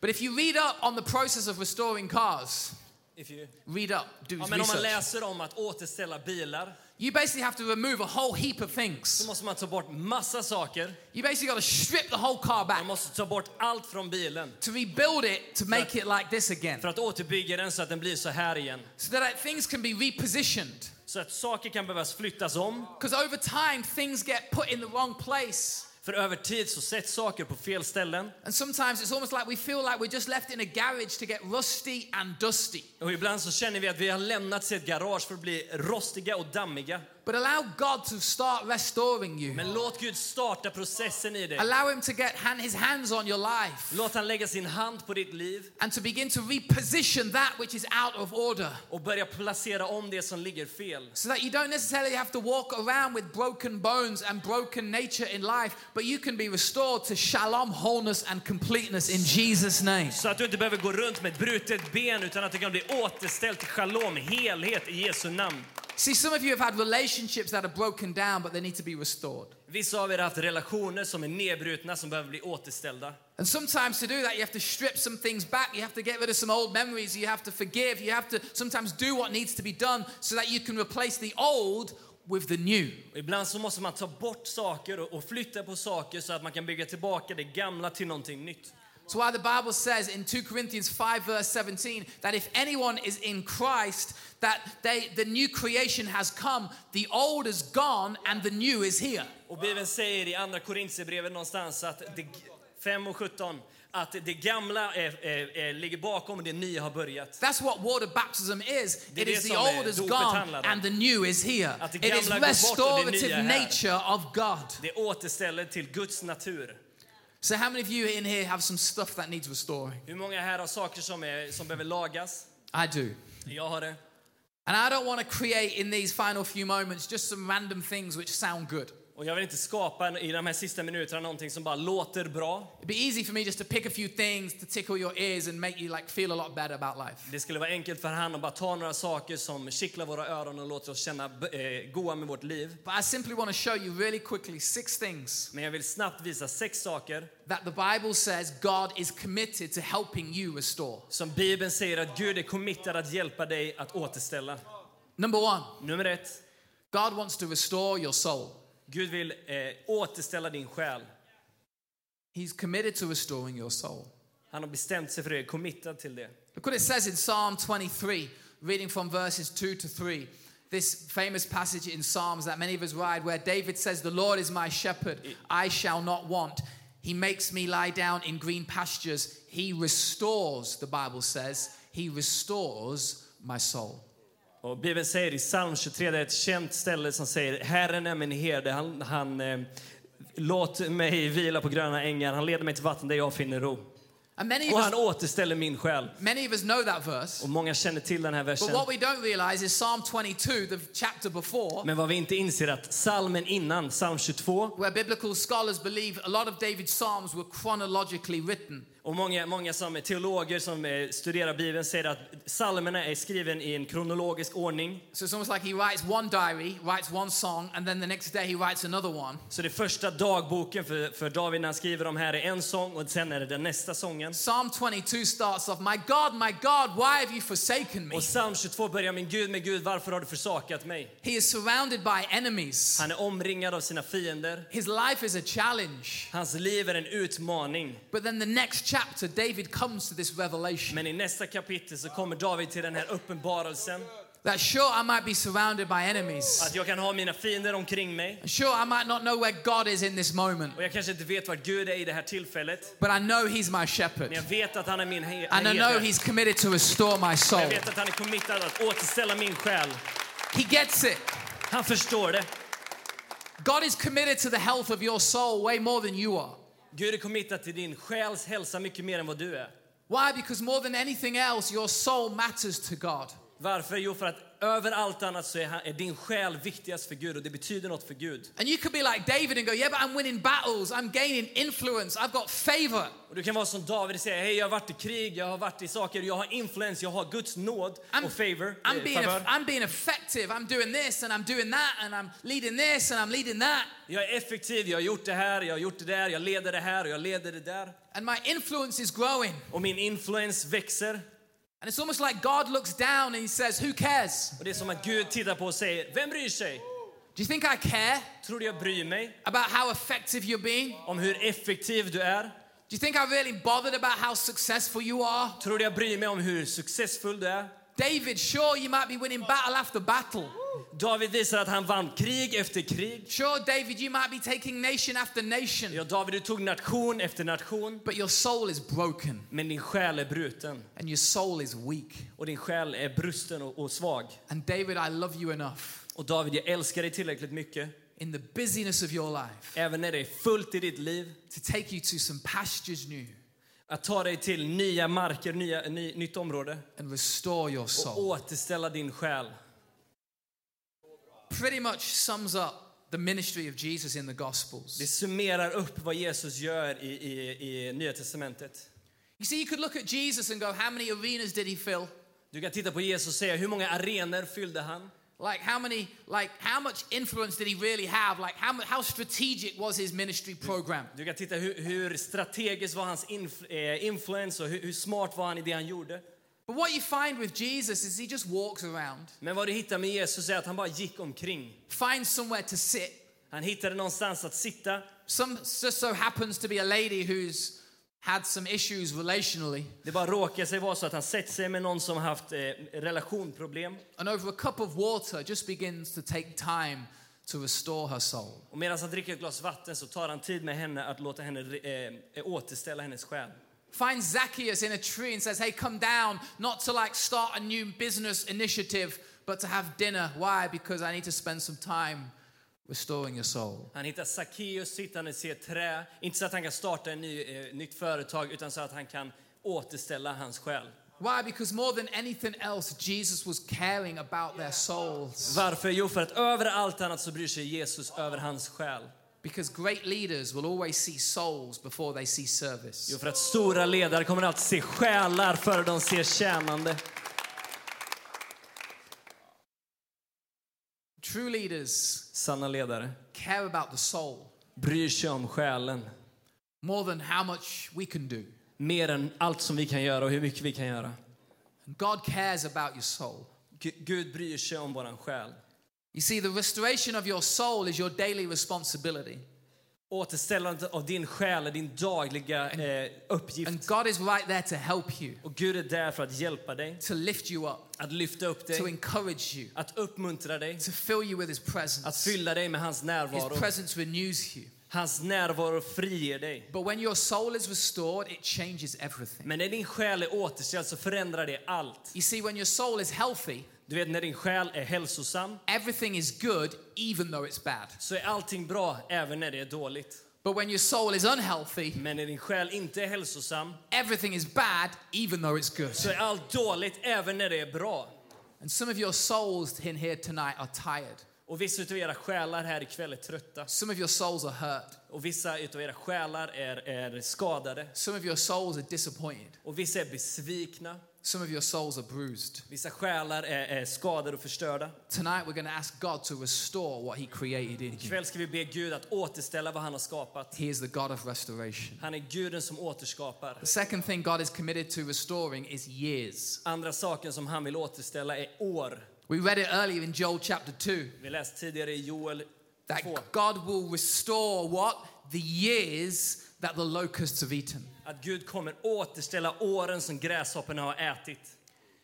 But if you read up on the process of restoring cars, If you... read up, do Ja, men om man läser om att återställa bilar You basically have to remove a whole heap of så things. måste man ta bort massa saker. You basically got to strip the whole car back Man måste ta bort allt från bilen to rebuild it to make it like this again. för att återbygga den så att den blir så här igen. So that things can be repositioned. Så att saker kan behöva flyttas om. Because over time, things get put in the wrong place. För över tid så sätts saker på fel ställen. And sometimes it's almost like we feel like we're just left in a garage to get rusty and dusty. Och ibland så känner vi att vi har lämnats i ett garage för att bli rostiga och dammiga. But allow God to start restoring you. Men låt Gud starta processen i dig. Allow Him to get hand, His hands on your life Låt han lägga sin hand på ditt liv and to begin to reposition that which is out of order. och börja placera om det som ligger fel. So that you don't necessarily have to walk around with broken bones and broken nature in life, but you can be restored to shalom, wholeness, and completeness in Jesus' name. Så att du inte behöver gå runt med ett brutet ben utan att det kan bli återställt till shalom, helhet i Jesu namn. See, some of you have had relationships that are broken down, but they need to be restored. Vissa av er har haft relationer som är nedbrutna som behöver bli återställda. And sometimes to do that, you have to strip some things back. You have to get rid of some old memories. You have to forgive. You have to sometimes do what needs to be done so that you can replace the old with the new. Ibland så måste man ta bort saker och, och flytta på saker så att man kan bygga tillbaka det gamla till någonting nytt. So why the Bible says in 2 Corinthians 5 verse 17 that if anyone is in Christ, that they, the new creation has come, the old is gone and the new is here. Och Bibeln säger i andra Korintierbrevet någonstans att det, 5 och 17 att det gamla är, är, är, ligger bakom och det nya har börjat. That's what water baptism is. Det It is the old is gone and the new is here. It is gamla går bort och det nya restorative nature of God. Det återställer till Guds natur. So how many of you in here have some stuff that needs restoring? Hur många här har saker som, är, som behöver lagas? I do. Jag har det. And I don't want to create in these final few moments just some random things which sound good. Och jag vill inte skapa i de här sista minuterna någonting som bara låter bra. It'd be easy for me just to pick a few things to tickle your ears and make you like feel a lot better about life. Det skulle vara enkelt för han att bara ta några saker som kittlar våra öron och låter oss känna eh, goa med vårt liv. But I simply want to show you really quickly six things Men jag vill snabbt visa sex saker that the Bible says God is committed to helping you restore. som Bibeln säger att Gud är committad att hjälpa dig att återställa. Number one, Nummer ett, God wants to restore your soul. Gud vill eh, återställa din själ. He's committed to restoring your soul. Han har bestämt sig för det, committad till det. Look what it says in Psalm 23, reading from verses 2 to 3. This famous passage in Psalms that many of us read, where David says, The Lord is my shepherd, I shall not want. He makes me lie down in green pastures. He restores, the Bible says, He restores my soul. Och Bibeln säger i psalm 23, det är ett känt ställe som säger Herren är min herde, han, han eh, låt mig vila på gröna ängar, han leder mig till vatten där jag finner ro. Och han återställer min själ. many of us know that verse. Och många känner till den här But versen. what we don't realize is Psalm 22, the chapter before, Men vad vi inte inser att salmen innan, psalm 22, where biblical scholars believe a lot of David's psalms were chronologically written. Och många, många som är teologer som studerar Bibeln säger att psalmerna är skriven i en kronologisk ordning. So it's almost like he writes one diary, writes one song, and then the next day he writes another one. Så det första dagboken för, för David när han skriver de här är en sång och sen är det den nästa sången. Psalm 22 starts off, My God, my God, why have you forsaken me? Och psalm 22 börjar min Gud, min Gud, varför har du försakat mig? He is surrounded by enemies. Han är omringad av sina fiender. His life is a challenge. Hans liv är en utmaning. But then the next chapter, David comes to this revelation Men i nästa kapitel så kommer David till den här uppenbarelsen that sure, I might be surrounded by enemies. att jag kan ha mina fiender omkring mig Sure, I might not know where God is in this moment, och jag kanske inte vet var Gud är i det här tillfället. but I know He's my shepherd. Men jag vet att han är min he- And I know herde. He's committed to restore my soul. Jag vet att han är committad att återställa min själ. He gets it. Han förstår det. God is committed to the health of your soul way more than you are. Gud är committad till din själs hälsa mycket mer än vad du är. Why? Because more than anything else, your soul matters to God. Varför? Jo, för att över allt annat så är, han, är din själ viktigast för Gud och det betyder något för Gud. And you could be like David and go, Yeah, but I'm winning battles, I'm gaining influence, I've got favor. Och du kan vara som David och säga, hej jag har varit i krig, jag har varit i saker, jag har influens, jag har Guds nåd I'm, och favor. I'm, being, favör. I'm being effective, I'm doing this and I'm doing that and I'm leading this and I'm leading that. Jag är effektiv, jag har gjort det här, jag har gjort det där, jag leder det här och jag leder det där. And my influence is growing. Och min influens växer. And it's almost like God looks down and he says, Who cares? Och det är som att Gud tittar på och säger, vem bryr sig? Do you think I care Tror du jag bryr mig about how effective you're being? om hur effektiv du är? Do you think I'm really bothered about how successful you are? Tror du jag bryr mig om hur successfull du är? David, sure, you might be winning battle after battle. David visar att han vann krig efter krig. Sure, David, you might be taking nation after nation. Ja, David, du tog nation efter nation, But your soul is broken men din själ är bruten. and your soul is weak. Och din själ är brusten och, och svag. And David, I love you enough Och David, jag älskar dig tillräckligt mycket, in the busyness of your life även när det är fullt i ditt liv, to take you to some pastures new att ta dig till nya marker, nya, ny, nytt område and restore your och soul. återställa din själ. Pretty much sums up the ministry of Jesus in the Gospels. Det summerar upp vad Jesus gör i, i, i Nya Testamentet. You see, you could look at Jesus and go, How many arenas did he fill? Du kan titta på Jesus och säga, hur många arenor fyllde han? Like how many, like how much influence did he really have? Like how, how strategic was his ministry program? Du kan titta hur, hur strategisk var hans inf, eh, influens och hur, hur smart var han i det han gjorde. But what you find with Jesus is he just walks around, Men vad du hittar med Jesus är att han bara gick omkring. finds somewhere to sit. Han hittade någonstans att sitta. Some just so happens to be a lady who's had some issues relationally, Det bara råkar sig vara så att han sätter sig med någon som haft eh, relationproblem. and over a cup of water just begins to take time to restore her soul. Och medan han dricker ett glas vatten så tar han tid med henne att låta henne eh, återställa hennes själ. Finds Zacchaeus in a tree and says, Hey, come down, not to like start a new business initiative, but to have dinner. Why? Because I need to spend some time restoring your soul. Han hittar Sackeus sittandes i ett trä. Inte så att han kan starta ett ny, eh, nytt företag utan så att han kan återställa hans själ. Why? Because more than anything else, Jesus was caring about their souls. Varför? Jo, för att över allt annat så bryr sig Jesus över hans själ. Because great leaders will always see souls before they see service. Jo, för att stora ledare kommer alltid se själar före de ser tjänande. True leaders Sanna ledare care about the soul bryr sig om själen more than how much we can do. mer än allt som vi kan göra och hur mycket vi kan göra. God cares about your soul. Gu- Gud bryr sig om våran själ. You see, the restoration of your soul is your daily responsibility. Återställandet av din själ är din dagliga eh, uppgift. And God is right there to help you, Och Gud är där för att hjälpa dig, to lift you up, att lyfta upp to dig, encourage you, att uppmuntra dig, to fill you with His att presence. fylla dig med hans His närvaro. presence renews you. Hans närvaro friger dig. But when your soul is restored, it changes everything. Men när din själ är återställd så förändrar det allt. You see, when your soul is healthy, Du vet när din själ är hälsosam everything is good, even though it's bad. så är allting bra även när det är dåligt. But when your soul is unhealthy, Men när din själ inte är hälsosam everything is bad, even though it's good. så är allt dåligt även när det är bra. And some of your souls in here tonight are tired. Och vissa av era själar här ikväll är trötta. Some of your souls are hurt. Och vissa av era själar är, är skadade. Some of your souls are disappointed. Och vissa är besvikna. Some of your souls are bruised. Vissa själar är, är skadade och förstörda. Tonight, we're going to ask God to restore what He created in you. Ikväll ska vi be Gud att återställa vad han har skapat. He is the God of restoration. Han är Guden som återskapar. The second thing God is committed to restoring is years. Andra saken som han vill återställa är år. We read it earlier in Joel chapter 2 Vi läste tidigare i Joel 2. that God will restore what? The years that the locusts have eaten. Att Gud kommer återställa åren som gräshopporna har ätit.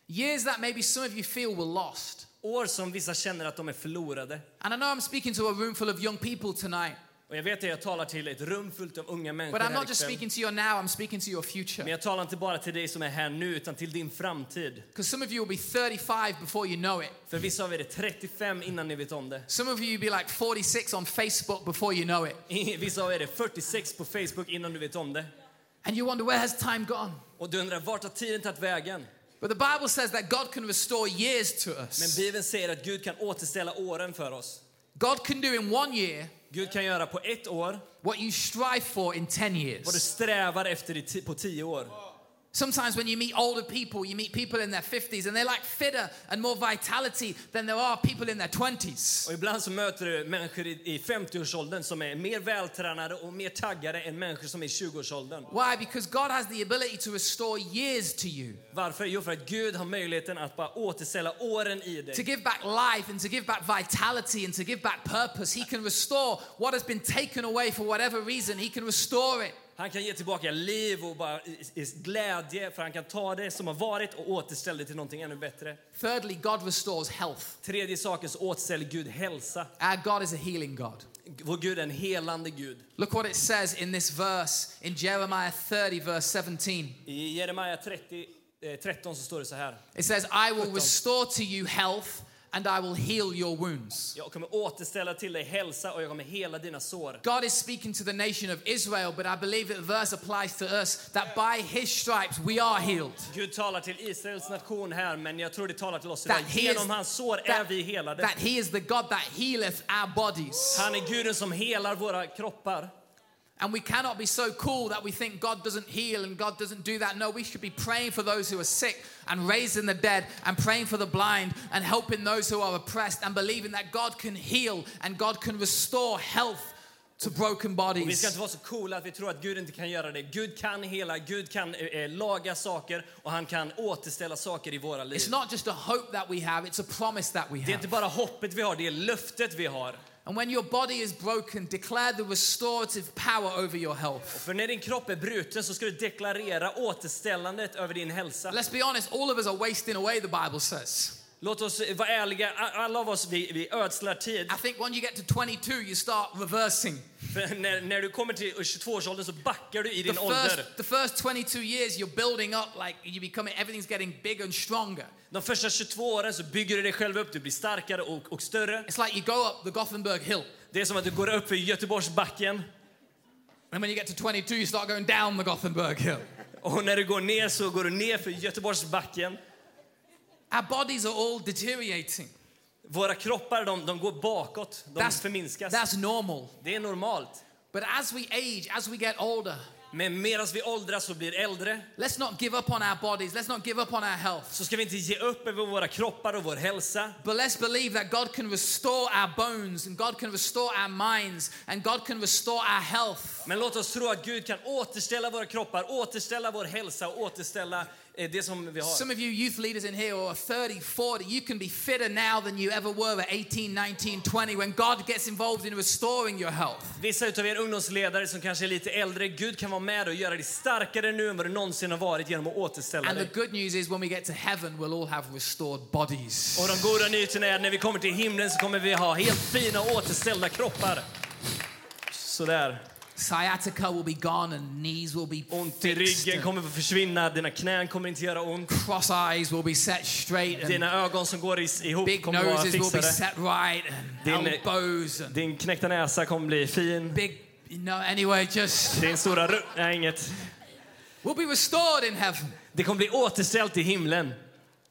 Years that maybe some of you feel were lost. År som vissa känner att de är förlorade. And I know I'm speaking to a room full of young people tonight, Och jag vet att jag talar till ett rum fullt av unga människor but I'm not just speaking to you now, I'm speaking to your Men future. jag talar inte bara till dig som är här nu, utan till din framtid. Because some of you will be 35 before you know it. För vissa av er är 35 innan ni vet om det. Some of you will be like 46 on Facebook before you know it. Vissa av er är 46 på Facebook innan du vet om det. And you wonder, where has time gone? Och du undrar, vart har tiden tagit vägen? But the Bible says that God can restore years to Men us. Bibeln säger att Gud kan återställa åren för oss. God can do in one year Gud kan göra på ett år what you strive for in 10 vad du years. strävar efter på tio år. Sometimes when you meet older people, you meet people in their 50s and they're like fitter and more vitality than there are people in their 20s. Och ibland så möter du människor i, i 50-årsåldern som är mer vältränade och mer taggade än människor som är i 20-årsåldern. Why? Because God has the ability to restore years to you, Varför? Jo, för att Gud har möjligheten att bara återställa åren i dig. to give back life and to give back vitality and to give back purpose. He can restore what has been taken away for whatever reason. He can restore it. Han kan ge tillbaka liv och bara glädje, för han kan ta det som har varit och återställa det till någonting ännu bättre. Thirdly, God restores health. Tredje saken så återställer Gud hälsa. Our God is a healing God. Vår Gud är en helande Gud. Look what it says in this verse in Jeremiah 30, verse 17. I Jeremia 30, eh, 13 så står det så här. It says, I will restore to you health and I will heal your wounds. Jag kommer återställa till dig hälsa och jag kommer hela dina sår. God is speaking to the nation of Israel, but I believe that verse applies to us that by his stripes we are healed. Gud talar till Israels nation här, men jag tror det talar till oss idag. That Genom hans sår är that, vi helade. that he is the God that healeth our bodies. Han är Guden som helar våra kroppar. And we cannot be so cool that we think God doesn't heal and God doesn't do that. No, we should be praying for those who are sick and raising the dead and praying for the blind and helping those who are oppressed and believing that God can heal and God can restore health to broken Vi ska bodies. inte vara så coola att vi tror att Gud inte kan göra det. Gud kan hela, Gud kan eh, eh, laga saker och han kan återställa saker i våra liv. It's not just a hope that we have, it's a promise that we Det är inte bara hoppet vi har, det är löftet vi har. And when your body is broken, declare the restorative power over your health. För när din kropp är bruten så ska du deklarera återställandet över din hälsa. Let's be honest, all of us are wasting away, the Bible says. Låt oss vara ärliga, alla av oss vi, vi ödslar tid. I think when you get to 22, you start reversing. När, när du kommer till 22-årsåldern så backar du i The din first, ålder. the first 22 years, you're building up, like you're becoming, everything's getting bigger and stronger. De första 22 åren så bygger du dig själv upp, du blir starkare och, och större. It's like you go up the Gothenburg Hill, Det är som att du går upp för Göteborgsbacken and when you get to 22, you start going down the Gothenburg Hill. och när du går ner så går du ner för Göteborgsbacken. Our bodies are all deteriorating. Våra kroppar de, de går bakåt, de That's, förminskas. that's normal. Det är normalt. But as we age, as we get older, Men medan vi åldras och blir äldre let's not give up on our bodies. Let's not give up on our health. så ska vi inte ge upp över våra kroppar och vår hälsa. But let's believe that God can restore our bones and God can restore our minds and God can restore our health. Men låt oss tro att Gud kan återställa våra kroppar, återställa vår hälsa och återställa det som vi har. Some of you youth leaders in here are 30, 40, you can be fitter now than you ever were at 18, 19, 20 when God gets involved in restoring your health. Vissa utav er ungdomsledare som kanske är lite äldre, Gud kan vara med och göra dig starkare nu än vad du någonsin har varit genom att återställa And the dig. good news is when we get to heaven, we'll all have restored bodies. Och de goda nyheterna är att när vi kommer till himlen så kommer vi ha helt fina återställda kroppar. Sådär. Sciatica will be gone and knees will be Ont i ryggen kommer att försvinna, dina knän kommer inte göra ont. Cross eyes will be set straight Dina ögon som går ihop big kommer att vara noses will be fixade. set right and Din- elbows and Din knäckta näsa kommer bli fin. big, know, anyway, just Din stora ru- Nej, inget. will be restored in heaven. Det kommer bli återställt i himlen.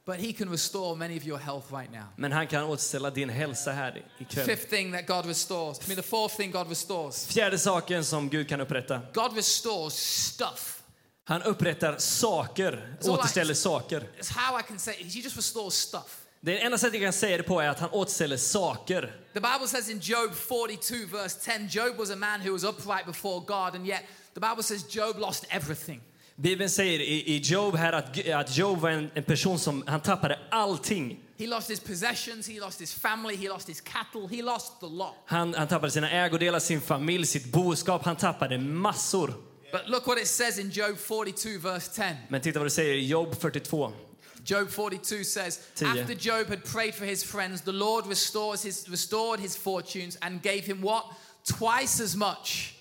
But he can restore many of your health right now. Men han kan återställa din hälsa här ikväll. Fifth thing that God restores. I mean, the fourth thing God restores. Fjärde saken som Gud kan upprätta. God restores stuff. Han upprättar saker, Så återställer like- saker. It's how I can say. He just restores stuff. Det enda sättet jag kan säga det på är att han återställer saker. The Bible says in Job 42, verse 10, Job was a man who was upright before God, and yet the Bible says Job lost everything. Bibeln säger i, i Job här att, att Job var en, en person som han tappade allting. He lost his possessions, he lost his family, he lost his cattle, he lost the lot. Han, han tappade sina ägodelar, sin familj, sitt boskap. Han tappade massor. But look what it says in Job 42, verse 10. Men titta vad det säger i Job 42. Job 42 says, Tio. After Job had prayed for his friends, the Lord restores his, restored his fortunes and gave him what? Twice as much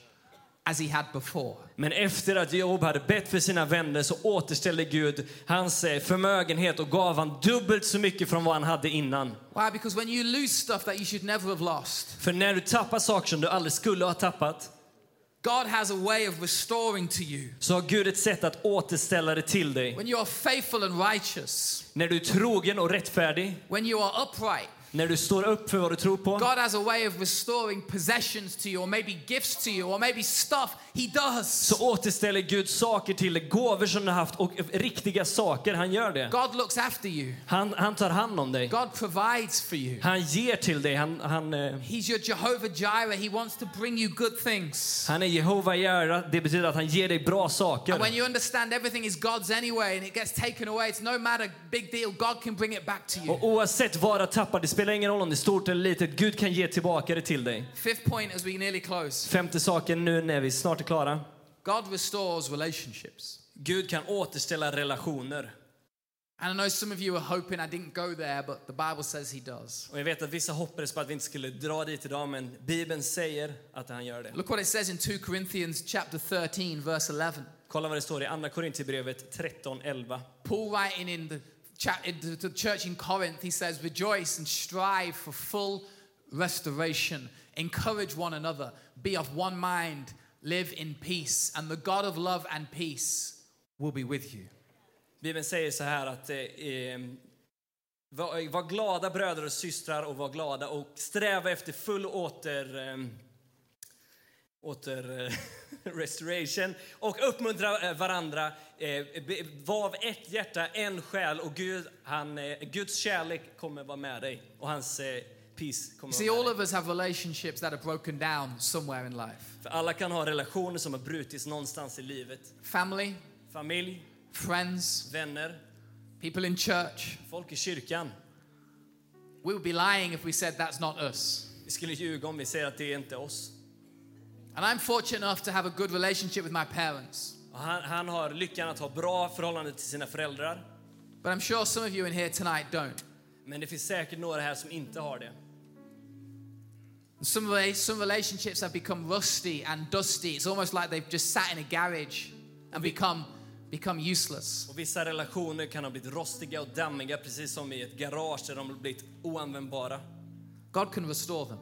as he had before. Men efter att Job hade bett för sina vänner så återställde Gud hans eh, förmögenhet och gav han dubbelt så mycket från vad han hade innan. Why? Because when you lose stuff that you should never have lost, För när du tappar saker som du aldrig skulle ha tappat, God has a way of restoring to you. så har Gud ett sätt att återställa det till dig. When you are faithful and righteous, När du är trogen och rättfärdig, when you are upright, när du står upp för vad du tror på, God has a way of restoring possessions to you, or maybe gifts to you, or maybe stuff. He does. så återställer Gud saker till gåvor som du har haft och riktiga saker. Han gör det. God looks after you. Han, han tar hand om dig. God provides for you. Han ger till dig. Han, han, eh, He's your Jehovah Jireh. He wants to bring you good things. han är Jehova Jara. Det betyder att han ger dig bra And when saker. you understand everything is God's anyway and it gets taken away, it's no matter big deal. God can bring it back to you. Och oavsett du tappar, det spelar ingen roll om det är stort eller litet, Gud kan ge tillbaka det till dig. Fifth point as we nearly close Femte saken nu när vi snart är klara. God restores relationships. Gud kan återställa relationer. And I know some of you are hoping I didn't go there, but the Bible says He does. Och jag vet att vissa hoppades på att vi inte skulle dra dit idag, men Bibeln säger att han gör det. Look what it says in 2 Corinthians chapter 13, verse 11. Kolla vad det står i Andra Korintierbrevet 13.11. Paul writing in the, cha- in the, the church in Corinth, he says, Rejoice and strive for full restoration. Encourage one another. Be of one mind. Live in peace. And the God of love and peace will be with you. Bibeln säger så här att eh, eh var, var glada bröder och systrar och var glada och sträva efter full åter... Eh, åter... Eh, restoration och uppmuntra eh, varandra. Eh, var av ett hjärta, en själ och Gud, han, eh, Guds kärlek kommer vara med dig och hans eh, peace kommer See, all of us have relationships that are broken down somewhere in life För alla kan ha relationer som har brutits någonstans i livet. family, Familj, friends, vänner, people in church. folk i kyrkan. We would be lying if we said that's not us. Vi skulle ljuga om vi säger att det är inte oss. And I'm fortunate enough to have a good relationship with my parents. Han, han har lyckan att ha bra förhållande till sina föräldrar. But I'm sure some of you in here tonight don't. Men det finns säkert några här som inte har det. Some, some relationships have become rusty and dusty. It's almost like they've just sat in a garage and become, become useless. Och vissa relationer kan ha blivit rostiga och dammiga, precis som i ett garage där de har blivit oanvändbara. God can restore them.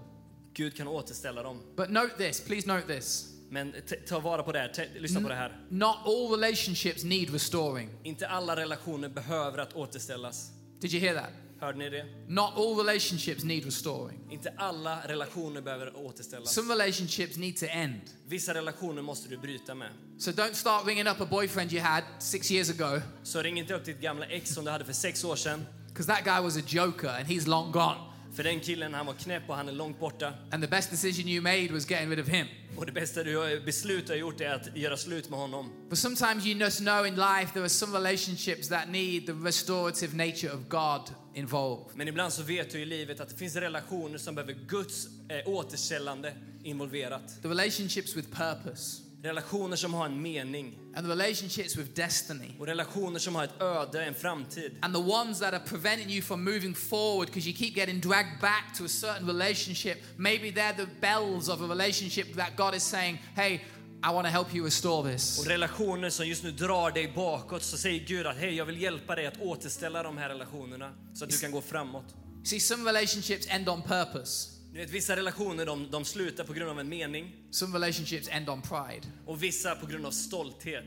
Gud kan återställa dem. But note this, please note this. Men ta vara på det här, lyssna på det här. Not all relationships need restoring. Inte alla relationer behöver att återställas. Did you hear that? Hörde ni det? Not all relationships need restoring. Inte alla relationer behöver återställas. Some relationships need to end. Vissa relationer måste du bryta med. So don't start ringing up a boyfriend you had six years ago Så ring inte upp ditt gamla ex som du hade för sex år sedan. because that guy was a joker and he's long gone. För den killen, han var knäpp och han är långt borta. And the best decision you made was getting rid of him. Och det bästa du beslut har gjort är att göra slut med honom. But sometimes you just know in life there are some relationships that need the restorative nature of God involved. Men ibland så vet du i livet att det finns relationer som behöver Guds eh, återställande involverat. The relationships with purpose Relationer som har en mening. and relationships with destiny. Och relationer som har ett öde, en framtid. And the ones that are preventing you from moving forward because you keep getting dragged back to a certain relationship. Maybe they're the bells of a relationship that God is saying, hey, I want to help you restore this. Och relationer som just nu drar dig bakåt så säger Gud att hej, jag vill hjälpa dig att återställa de här relationerna så att du kan gå framåt. See, some relationships end on purpose, Du vet, vissa relationer de, de slutar på grund av en mening some relationships end on pride. och vissa på grund av stolthet.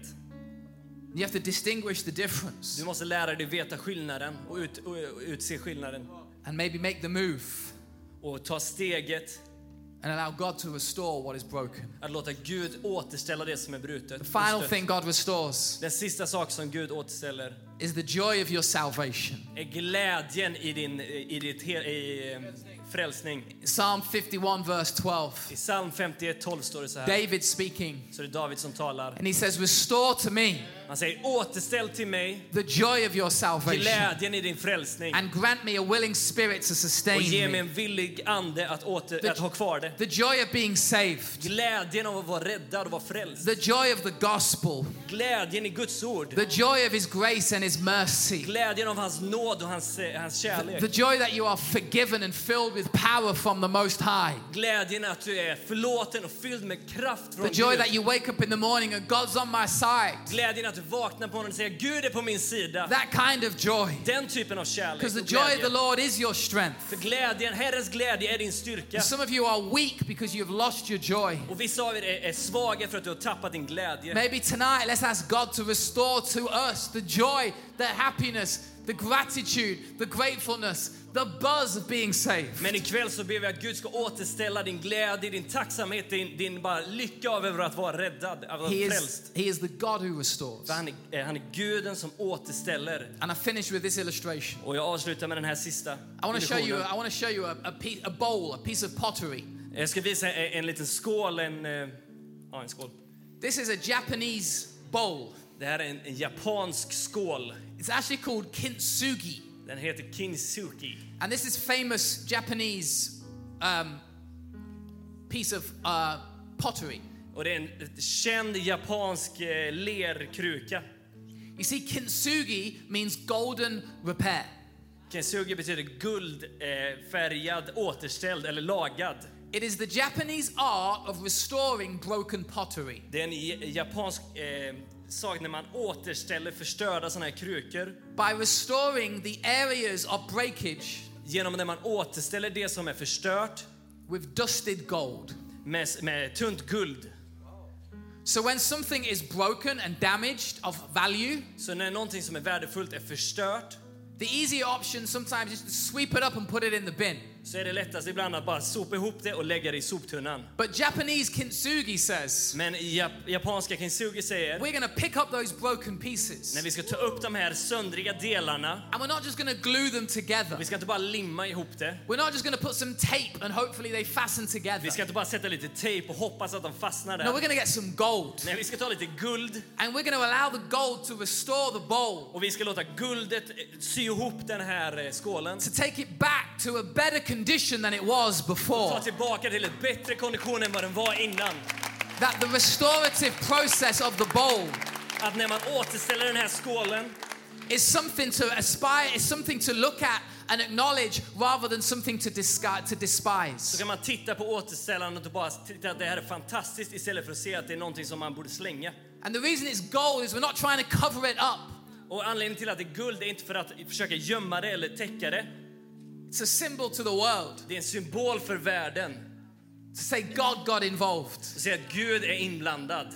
You have to distinguish the difference Du måste lära dig veta skillnaden och, ut, och utse skillnaden and maybe make the move och ta steget and allow God to restore what is broken. att låta Gud återställa det som är brutet. The final thing God restores Den sista sak som Gud återställer is the joy of your salvation. är glädjen i din i ditt i, frälsning. Psalm 51, verse 12. I psalm 51, 12 står det så här. David speaking, Så det är David som talar. and he says, Restore to me Han säger återställ till mig the joy of your salvation glädjen i din frälsning and grant me a willing spirit to och sustain ge mig me. en villig ande att, åter, The- att ha kvar det. The joy of being saved, Glädjen av att vara räddad och vara frälst. the joy of the gospel, Glädjen i Guds ord. the joy of his grace and his mercy. Glädjen av hans nåd och hans, eh, hans kärlek. The joy that you are forgiven and filled with power from the Most High. Glädjen att du är förlåten och fylld med kraft från The joy Gud. that you wake up in the morning and God's on my side. Glädjen att du vaknar på morgonen och säger Gud är på min sida. That kind of joy. Den typen av kärlek Because the joy of the Lord is your strength. För glädjen, Herrens glädje är din styrka. Some of you are weak because you've lost your joy. Och vissa av er är, är svaga för att du har tappat din glädje. Maybe tonight, let's ask God to restore to us the joy, the happiness, the gratitude, the gratefulness, the buzz of being saved. Men ikväll så ber vi att Gud ska återställa din glädje, din tacksamhet, din, din bara lycka över att vara räddad, att vara He frälst. is, he is the God who restores. Han är, eh, han är guden som återställer. And I finish with this illustration. Och jag avslutar med den här sista I want to show you. I want to show you a, a, piece, a bowl, a piece of pottery. Jag ska visa en, en liten skål, en, eh, ja, en skål. This is a Japanese bowl. Det här är en, en japansk skål. It's actually called kintsugi, Den heter kinsuki. and this is famous Japanese um, piece of uh, pottery. Och det är en känd japansk eh, lerkruka. You see, kintsugi means golden repair. Kinsugi betyder guldfärgad, eh, färgad, återställd eller lagad. It is the Japanese art of restoring broken pottery. Det är en japansk eh, sak när man återställer förstörda sådana här krukor. By restoring the areas of breakage Genom när man återställer det som är förstört with dusted gold. med, med tunt guld. So when something is broken and damaged of value, Så när någonting som är värdefullt är förstört the easier option sometimes is to sweep it up and put it in the bin. Så är det lättast ibland att bara sopa ihop det och lägga det i soptunnan. But Japanese kintsugi says, Men jap japanska kintsugi säger we're to pick up those broken pieces när vi ska ta upp de här söndriga delarna, and we're not just to glue them together. vi ska inte bara limma ihop det. We're not just to put some tape and hopefully they fasten together. Vi ska inte bara sätta lite tejp och hoppas att de fastnar No, där. we're going to get some gold Nej, vi ska ta lite guld and we're to allow the gold to restore the bowl, och vi ska låta guldet sy ihop den här eh, skålen. to take it back to a better condition than it was Ta before. tillbaka till ett bättre kondition än vad den var innan. That the restorative process of the bowl Att när man återställer den här skålen is something to aspire, is something to look at and acknowledge rather than something to, disca- to så despise. kan man titta på återställandet och bara titta att det här är fantastiskt istället för att se att det är någonting som man borde slänga. And the reason it's gold is we're not trying to cover it up. Och anledningen till att det är guld är inte för att försöka gömma det eller täcka det. It's a symbol to the world Det är en symbol för världen. to say God got involved. Att säga att Gud är inblandad.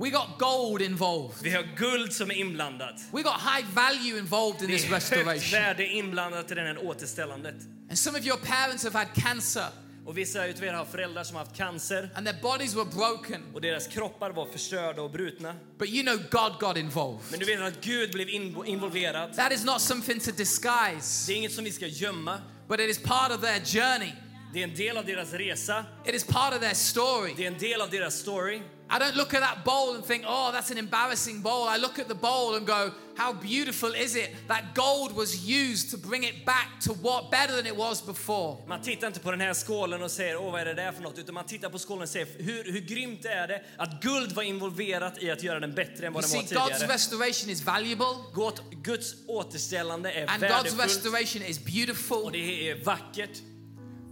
We got gold involved. Vi har guld som är inblandat. We got high value involved in Det this är högt restoration. värde inblandat i det här återställandet. And some of your parents have had cancer Och vissa utav er har föräldrar som har haft cancer and their bodies were broken, och deras kroppar var förstörda och brutna. but you know God got involved. Men du vet att Gud blev in- involverad. That is not something to disguise, Det är inget som vi ska gömma. But it is part of their journey. Det är en del av deras resa. It is part of their story. Det är en del av deras story. I don't look at that bowl and think, oh, that's an embarrassing bowl. I look at the bowl and go, how beautiful is it that gold was used to bring it back to what better than it was before. Man tittar inte på den här skålen och säger åh vad är det där för något utan man tittar på skålen och säger hur, hur grymt är det att guld var involverat i att göra den bättre än vad You den see, var God's restoration is valuable Gott, Guds återställande är and God's värdefullt restoration is beautiful. och det är vackert.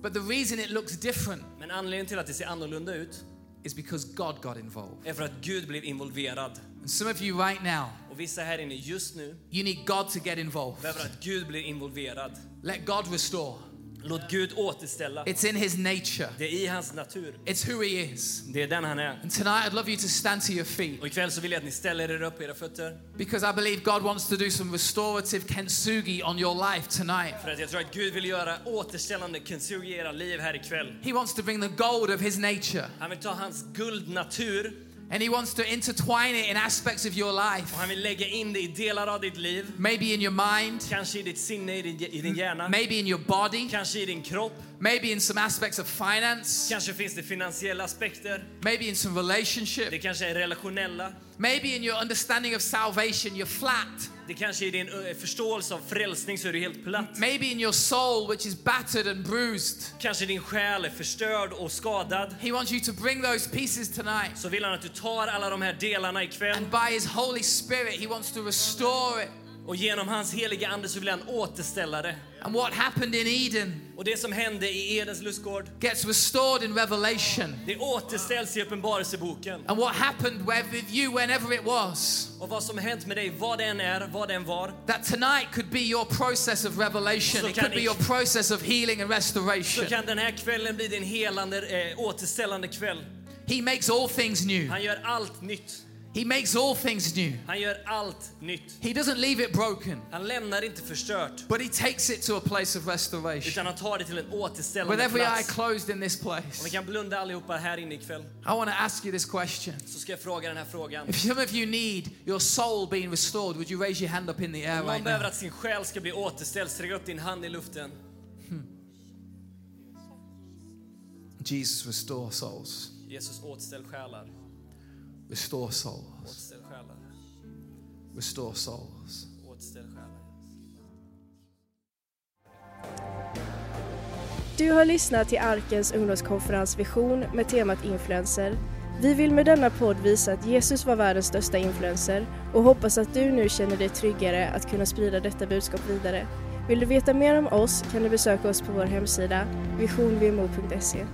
but the reason it looks different Men anledningen till att det ser annorlunda ut is because God got involved. är för att Gud blev involverad. And some of you right now, Och vissa här inne just nu you need God to get involved. behöver att Gud blir involverad. Let God restore. Låt Gud återställa. It's in his nature. Det är i hans natur. It's who he is. Det är den han är. And tonight I'd love you to stand to your feet Och ikväll så vill jag att ni ställer er upp på era fötter. because I believe God wants to do some restorative kintsugi on your life tonight. För att jag tror att Gud vill göra återställande kintsugi i era liv här ikväll. He wants to bring the gold of his nature Han vill ta hans guldnatur and he wants to intertwine it in aspects of your life. och han vill lägga in det i delar av ditt liv. Maybe in your mind, Kanske i ditt sinne, i din, i din hjärna. maybe in your body, Kanske i din kropp. Maybe in some aspects of finance, Kanske finns det finansiella aspekter. maybe in some Det relationship, kanske är relationella. maybe in your understanding of salvation, you're flat. Det kanske är din eh, förståelse av frälsning så är du helt platt. Maybe in your soul, which is battered and bruised. Kanske din själ är förstörd och skadad. He wants you to bring those pieces tonight. Så vill han att du tar alla de här delarna ikväll. And by his Holy Spirit, he wants to restore it. Och genom hans heliga ande så vill han återställa det. And what happened in Eden Och det som hände i Edens lustgård, gets restored in Revelation. det återställs i Uppenbarelseboken. And what happened with you whenever it was. Och vad som hänt med dig, vad det än är, vad det än var, That tonight could be your process of revelation. Så It could be your process of healing and så restoration. kan den här kvällen bli din helande, eh, återställande kväll. He makes all things new. Han gör allt nytt. He makes all things new. Han gör allt nytt. He doesn't leave it broken, Han lämnar inte förstört, but he takes it to a place of restoration. utan han tar det till en With återställande every eye plats. closed in this Om vi place, kan blunda allihopa här inne ikväll, I want to ask you this question. så ska jag fråga den här frågan. If some of you need your soul being restored, would you raise your hand up in the air Om right någon behöver now? att sin själ ska bli återställd, sträck upp din hand i luften. Jesus, restore souls. Jesus, återställ själar. Restore souls. Återställ själar. Restore souls. Återställ själar. Du har lyssnat till Arkens ungdomskonferens Vision med temat influencer. Vi vill med denna podd visa att Jesus var världens största influencer och hoppas att du nu känner dig tryggare att kunna sprida detta budskap vidare. Vill du veta mer om oss kan du besöka oss på vår hemsida visionvmo.se.